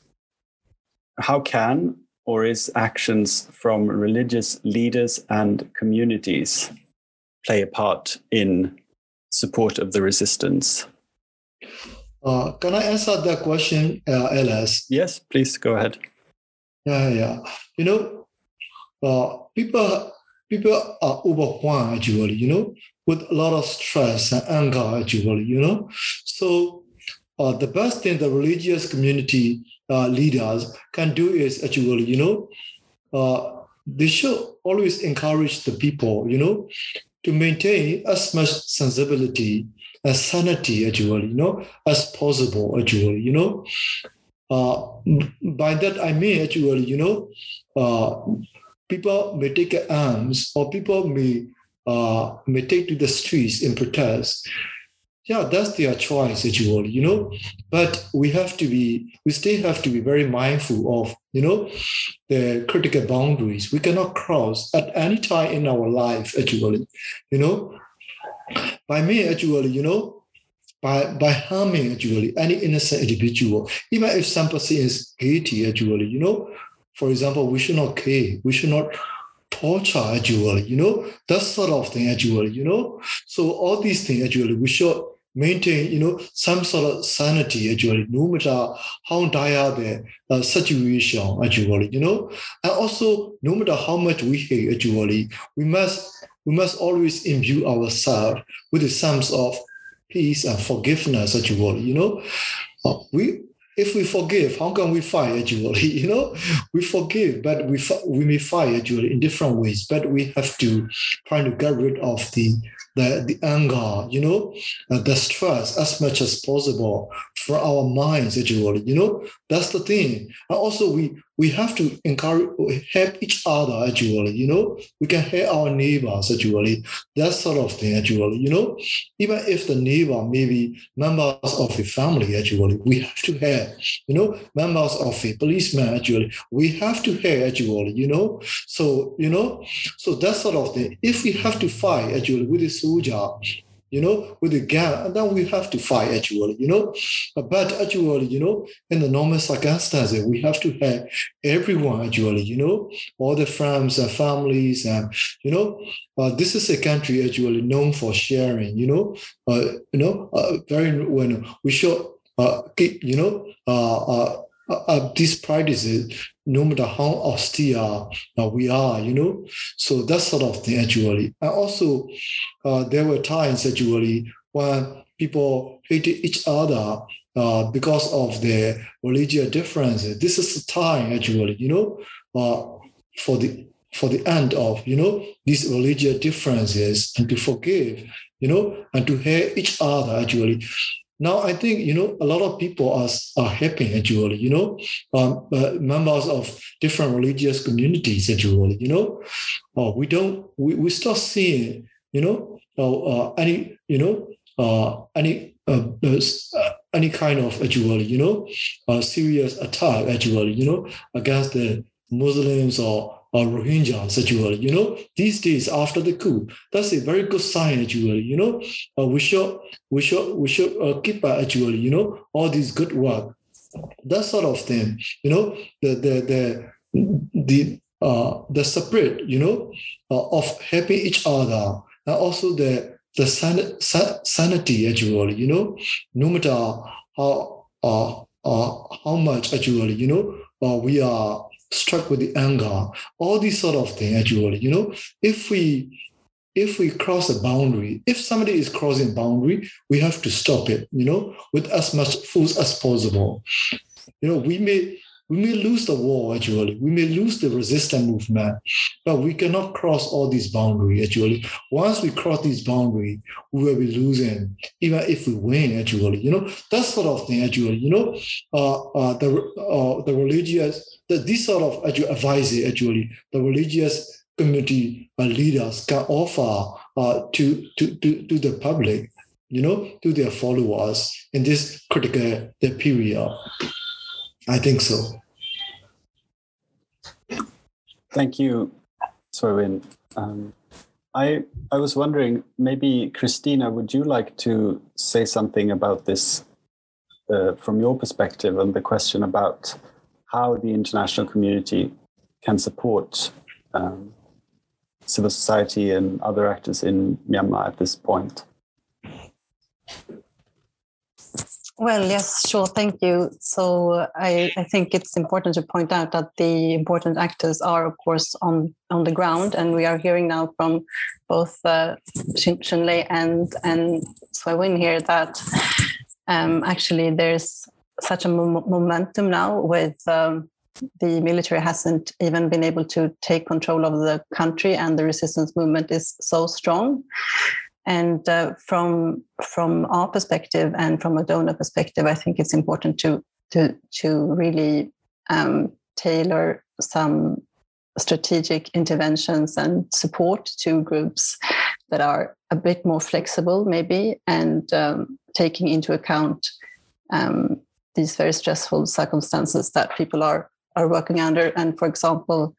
How can or is actions from religious leaders and communities play a part in support of the resistance? Uh, can I answer that question, uh, Alice? Yes, please go ahead. Yeah, yeah. You know, uh, people people are overwhelmed actually. You know, with a lot of stress and anger, actually, you know. So uh, the best thing the religious community uh, leaders can do is actually, you know, uh, they should always encourage the people, you know, to maintain as much sensibility and sanity, actually, you know, as possible, actually, you know. Uh, by that I mean, actually, you know, uh, people may take arms or people may uh, may take to the streets in protest, yeah, that's their choice, actually, you know. But we have to be, we still have to be very mindful of, you know, the critical boundaries. We cannot cross at any time in our life, actually, you know. By me, actually, you know, by by harming actually any innocent individual, even if some person is guilty, actually, you know. For example, we should not kill, we should not torture actually, you know, that sort of thing actually, you know. So all these things actually we should maintain, you know, some sort of sanity actually, no matter how dire the uh, situation actually, you know. And also, no matter how much we hate actually, we must we must always imbue ourselves with the sense of peace and forgiveness, actually. You know, uh, we if we forgive, how can we fight actually? *laughs* You know, we forgive, but we we may fight actually in different ways. But we have to try to get rid of the the, the anger, you know, uh, the stress as much as possible for our minds actually. You know, that's the thing. And also we we have to encourage help each other actually you know? We can help our neighbors actually that sort of thing actually you know? Even if the neighbor maybe members of a family actually we have to help you know? Members of a policeman actually we have to help actually you know? So you know? So that sort of thing. If we have to fight actually with a soldier you know, with the gun, and then we have to fight actually, you know. But actually, you know, in the normal circumstances, we have to have everyone actually, you know, all the friends and families, and you know, uh, this is a country actually known for sharing, you know, uh, you know, uh, very when we should uh, keep, you know, uh, uh, uh, these practices, no matter how austere uh, we are, you know. So that sort of thing actually. And also, uh, there were times actually when people hated each other uh, because of their religious differences. This is the time actually, you know, uh, for the for the end of you know these religious differences and to forgive, you know, and to hear each other actually now I think you know a lot of people are are happy actually. You know, um, uh, members of different religious communities actually. You know, uh, we don't we, we start seeing you know uh, uh any you know uh, any uh, any kind of actually you know serious attack actually you know against the Muslims or or Rohingya actually, you know, these days after the coup, that's a very good sign actually, you know. Uh, we should we should we should uh, keep actually, you know, all this good work, that sort of thing, you know, the the the the uh the spirit, you know, uh, of helping each other, and also the the san- san- sanity actually, you know, no matter how uh, uh how much actually, you know, uh, we are struck with the anger, all these sort of things actually, you know, if we if we cross a boundary, if somebody is crossing boundary, we have to stop it, you know, with as much force as possible. You know, we may we may lose the war actually, we may lose the resistance movement, but we cannot cross all these boundaries actually. Once we cross these boundaries, we will be losing, even if we win actually, you know, that sort of thing actually, you know, uh, uh, the uh, the religious that this sort of advice actually the religious community uh, leaders can offer uh, to, to, to, to the public, you know, to their followers in this critical period. I think so. Thank you, Swe Win. Um, I I was wondering, maybe Christina, would you like to say something about this uh, from your perspective on the question about how the international community can support um, civil society and other actors in Myanmar at this point? Well, yes, sure. Thank you. So I, I, think it's important to point out that the important actors are, of course, on, on the ground. And we are hearing now from both uh, Shunlei and, and Swe Win here that um, actually there's such a momentum now with um, the military hasn't even been able to take control of the country and the resistance movement is so strong. And uh, from from our perspective and from a donor perspective i think it's important to to to really um, tailor some strategic interventions and support to groups that are a bit more flexible maybe and um, taking into account um, these very stressful circumstances that people are are working under. And for example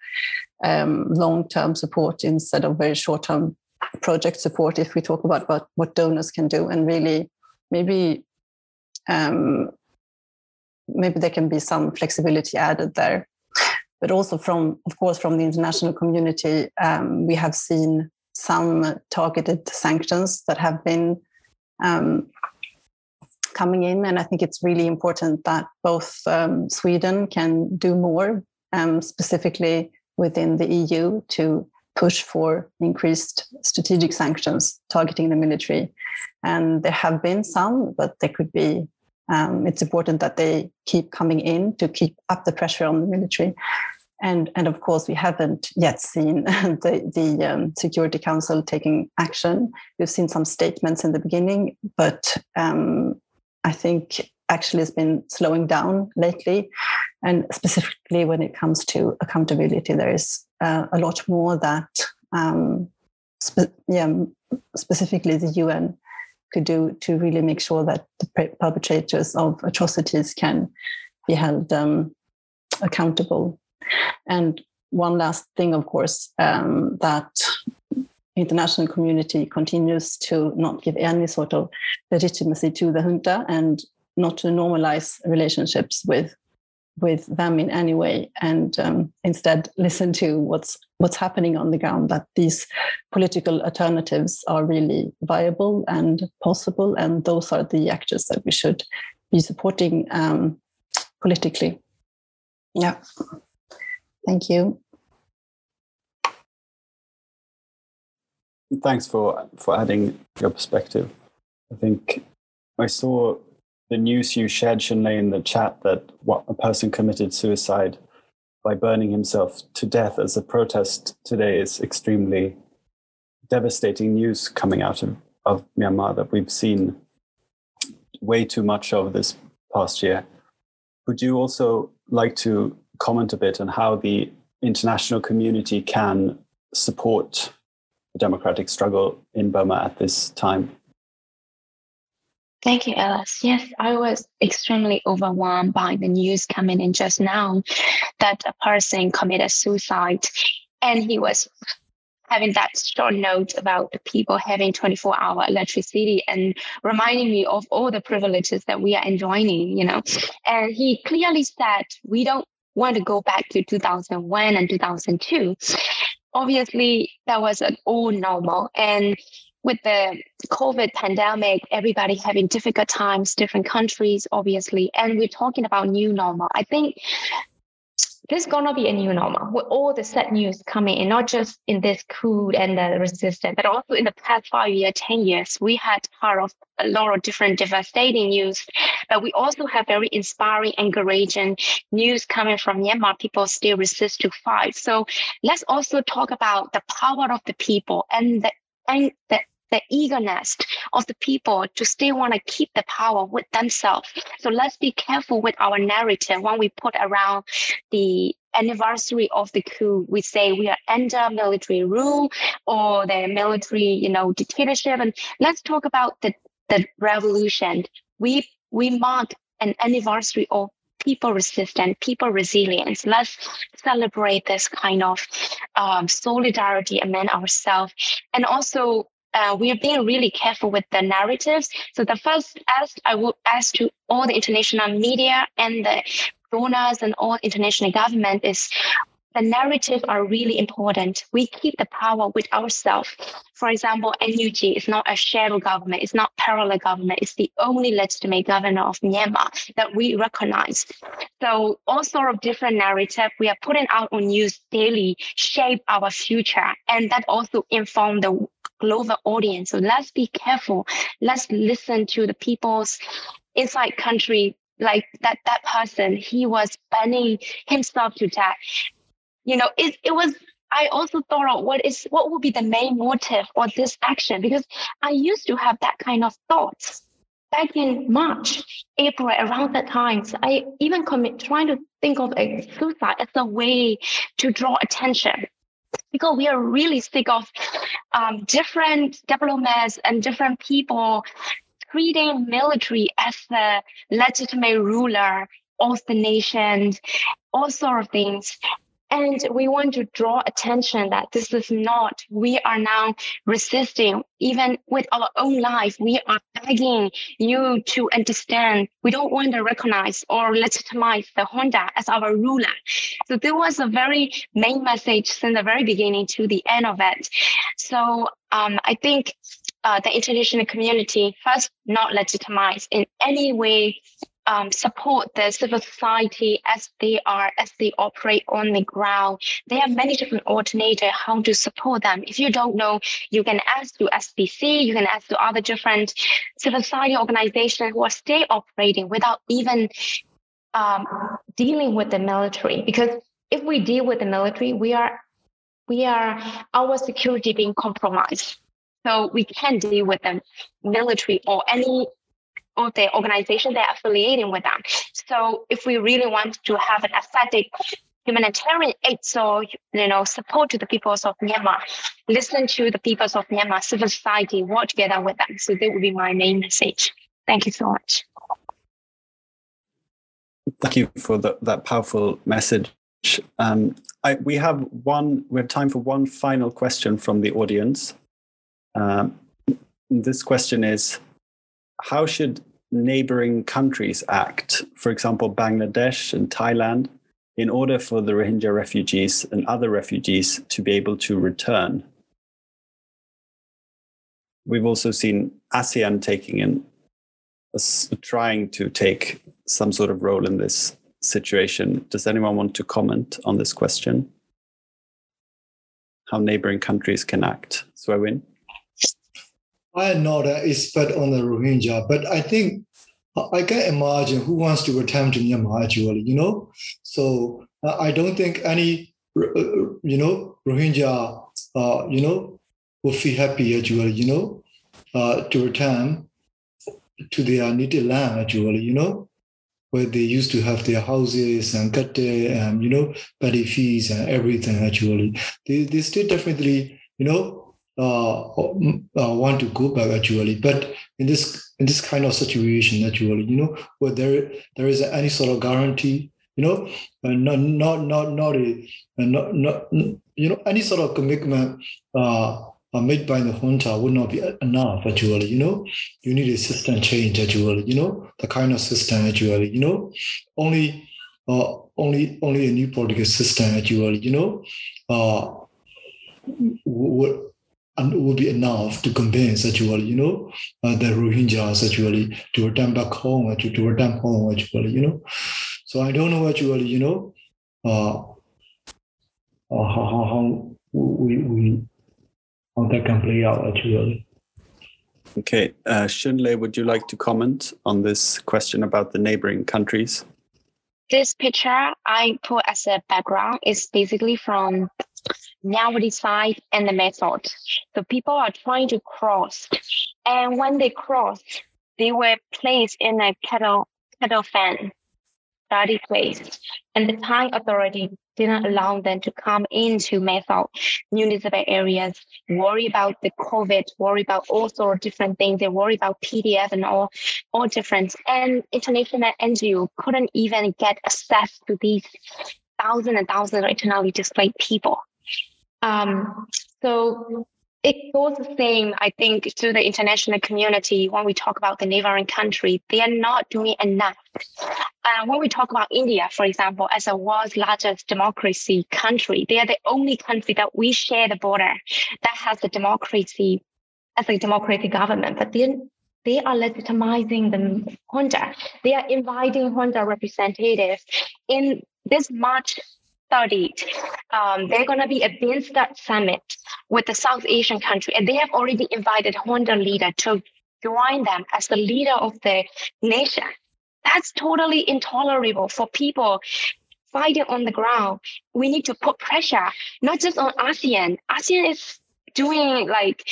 um, long-term support instead of very short-term project support if we talk about, about what donors can do. And really maybe um, maybe there can be some flexibility added there. But also from of course from the international community um, we have seen some targeted sanctions that have been um, coming in. And I think it's really important that both um, Sweden can do more, um, specifically within the EU, to push for increased strategic sanctions targeting the military. And there have been some, but there could be. Um, it's important that they keep coming in to keep up the pressure on the military. And, and of course, we haven't yet seen *laughs* the, the um, Security Council taking action. We've seen some statements in the beginning, but um, I think actually has been slowing down lately. And specifically when it comes to accountability, there is uh, a lot more that, um, spe- yeah, specifically the UN could do to really make sure that the perpetrators of atrocities can be held um, accountable. And one last thing, of course, um, that international community continues to not give any sort of legitimacy to the junta and not to normalize relationships with with them in any way and um, instead listen to what's what's happening on the ground that these political alternatives are really viable and possible and those are the actors that we should be supporting um, politically. Yeah. Thank you thanks for for adding your perspective i think i saw the news you shared, Shunlei, in the chat that what, a person committed suicide by burning himself to death as a protest today is extremely devastating news coming out of, of Myanmar that we've seen way too much of this past year. Would you also like to comment a bit on how the international community can support the democratic struggle in Burma at this time? Thank you, Alice. Yes, I was extremely overwhelmed by the news coming in just now that a person committed suicide and he was having that short note about the people having 24 hour electricity and reminding me of all the privileges that we are enjoying, you know. And he clearly said, we don't want to go back to 2001 and 2002. Obviously, that was an old normal. And with the COVID pandemic, everybody having difficult times, different countries, obviously, and we're talking about new normal. I think there's gonna be a new normal with all the sad news coming in, not just in this coup and the resistance, but also in the past five years, 10 years, we had part of a lot of different devastating news, but we also have very inspiring, encouraging news coming from Myanmar. People still resist to fight. So let's also talk about the power of the people and the and the the eagerness of the people to still want to keep the power with themselves. So let's be careful with our narrative when we put around the anniversary of the coup. We say we are under military rule or the military, you know, dictatorship. And let's talk about the, the revolution. We we mark an anniversary of people resistance, people resilience. Let's celebrate this kind of um, solidarity among ourselves. And also, uh, we are being really careful with the narratives. So the first ask I would ask to all the international media and the donors and all international government is the narrative are really important. We keep the power with ourselves. For example, NUG is not a shadow government, it's not parallel government, it's the only legitimate government of Myanmar that we recognize. So all sort of different narrative we are putting out on news daily shape our future. And that also inform the global audience. So let's be careful. Let's listen to the people's inside country like that that person he was burning himself to death you know, it, it was I also thought of what is what would be the main motive for this action because I used to have that kind of thoughts back in March, April, around that time. So I even commit trying to think of a suicide as a way to draw attention because we are really sick of um, different diplomats and different people treating military as the legitimate ruler of the nation, all sort of things. And we want to draw attention that this is not, we are now resisting, even with our own life, we are begging you to understand. We don't want to recognize or legitimize the junta as our ruler. So there was a very main message from the very beginning to the end of it. So um, I think uh, the international community first not legitimized in any way um, support the civil society as they are as they operate on the ground. They have many different alternatives how to support them. If you don't know, you can ask to SPC, you can ask to other different civil society organizations who are still operating without even um, dealing with the military. Because if we deal with the military, we are we are our security being compromised. So we can't deal with the military or any the organization they're affiliating with them. So if we really want to have an aesthetic humanitarian aid, so you know, support to the peoples of Myanmar, listen to the peoples of Myanmar, civil society, work together with them. So that would be my main message. Thank you so much. Thank you for the, that powerful message. Um, I, we have one. We have time for one final question from the audience. Um, this question is: How should neighboring countries act, for example, Bangladesh and Thailand, in order for the Rohingya refugees and other refugees to be able to return. We've also seen ASEAN taking in, trying to take some sort of role in this situation. Does anyone want to comment on this question? How neighboring countries can act? Swe Win? I am not an expert on the Rohingya, but I think I can imagine who wants to return to Myanmar actually, you know. So uh, I don't think any, uh, you know, Rohingya, uh, you know, will feel happy actually, you know, uh, to return to their native land actually, you know, where they used to have their houses and cut and you know, petty fees and everything actually. They they still definitely, you know, uh, uh, want to go back actually. But in this in this kind of situation actually, you know, where there there is any sort of guarantee, you know, and not not not not a not not you know any sort of commitment uh, made by the junta would not be enough actually. You know, you need a system change actually. You know, the kind of system actually. You know, only uh, only only a new political system actually. You know, uh, would and will be enough to convince actually, you will you know, uh, the Rohingyas actually to return back home, actually, to return home actually, you know. So I don't know actually, you know, uh, uh how, how, how we, we how that can play out actually. Okay, uh, Shunlei, would you like to comment on this question about the neighboring countries? This picture I put as a background is basically from Myawaddy side and the Mae Sot. So people are trying to cross. And when they cross, they were placed in a cattle cattle fan study place. And the Thai authority didn't allow them to come into Mae Sot municipal areas, worry about the COVID, worry about all sorts of different things. They worry about PDF and all, all different. And international NGO couldn't even get access to these thousands and thousands of internally displaced people. Um, so it goes the same, I think, to the international community when we talk about the neighboring country. They are not doing enough. Uh, when we talk about India, for example, as a world's largest democracy country, they are the only country that we share the border that has a democracy as a democratic government. But they they are legitimizing the junta. They are inviting junta representatives in this March 30, um, they're going to be a BIMSTEC summit with the South Asian country, and they have already invited junta leader to join them as the leader of the nation. That's totally intolerable for people fighting on the ground. We need to put pressure, not just on ASEAN. ASEAN is doing like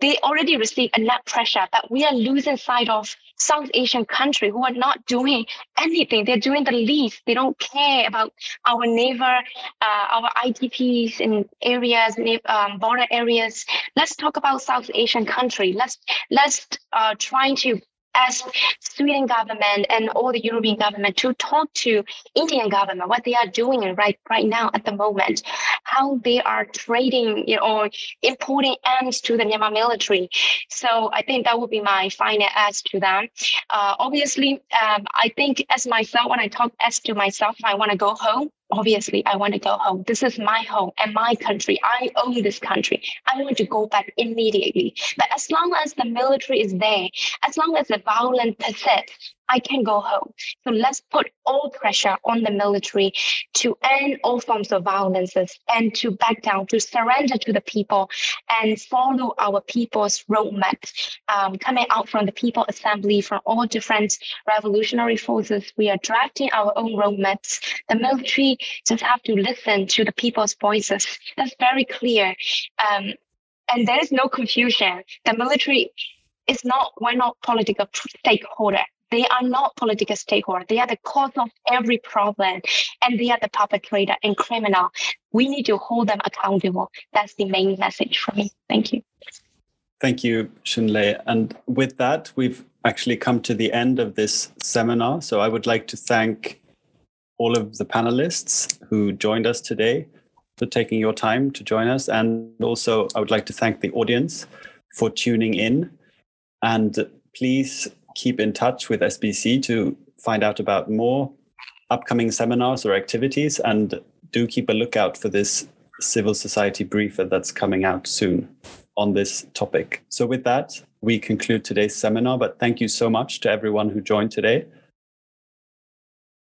they already receive enough pressure that we are losing sight of South Asian country who are not doing anything. They're doing the least. They don't care about our neighbor, uh, our IDPs in areas, um, border areas. Let's talk about South Asian country. Let's let's uh, trying to as Sweden government and all the European government to talk to Indian government what they are doing right right now at the moment, how they are trading you know, or importing arms to the Myanmar military. So I think that would be my final ask to them. Uh, obviously, um, I think as myself when I talk as to myself, I want to go home obviously I want to go home. This is my home and my country. I own this country. I want to go back immediately. But as long as the military is there, as long as the violence persists, I can go home. So let's put all pressure on the military to end all forms of violences and to back down, to surrender to the people and follow our people's roadmap um, coming out from the People Assembly, from all different revolutionary forces. We are drafting our own roadmaps. The military just have to listen to the people's voices. That's very clear. Um, and there is no confusion. The military is not, we're not political stakeholder. They are not political stakeholder. They are the cause of every problem and they are the perpetrator and criminal. We need to hold them accountable. That's the main message for me. Thank you. Thank you, Shunlei. And with that, we've actually come to the end of this seminar. So I would like to thank all of the panelists who joined us today for taking your time to join us. And also, I would like to thank the audience for tuning in. And please keep in touch with SBC to find out about more upcoming seminars or activities. And do keep a lookout for this civil society briefer that's coming out soon on this topic. So, with that, we conclude today's seminar. But thank you so much to everyone who joined today.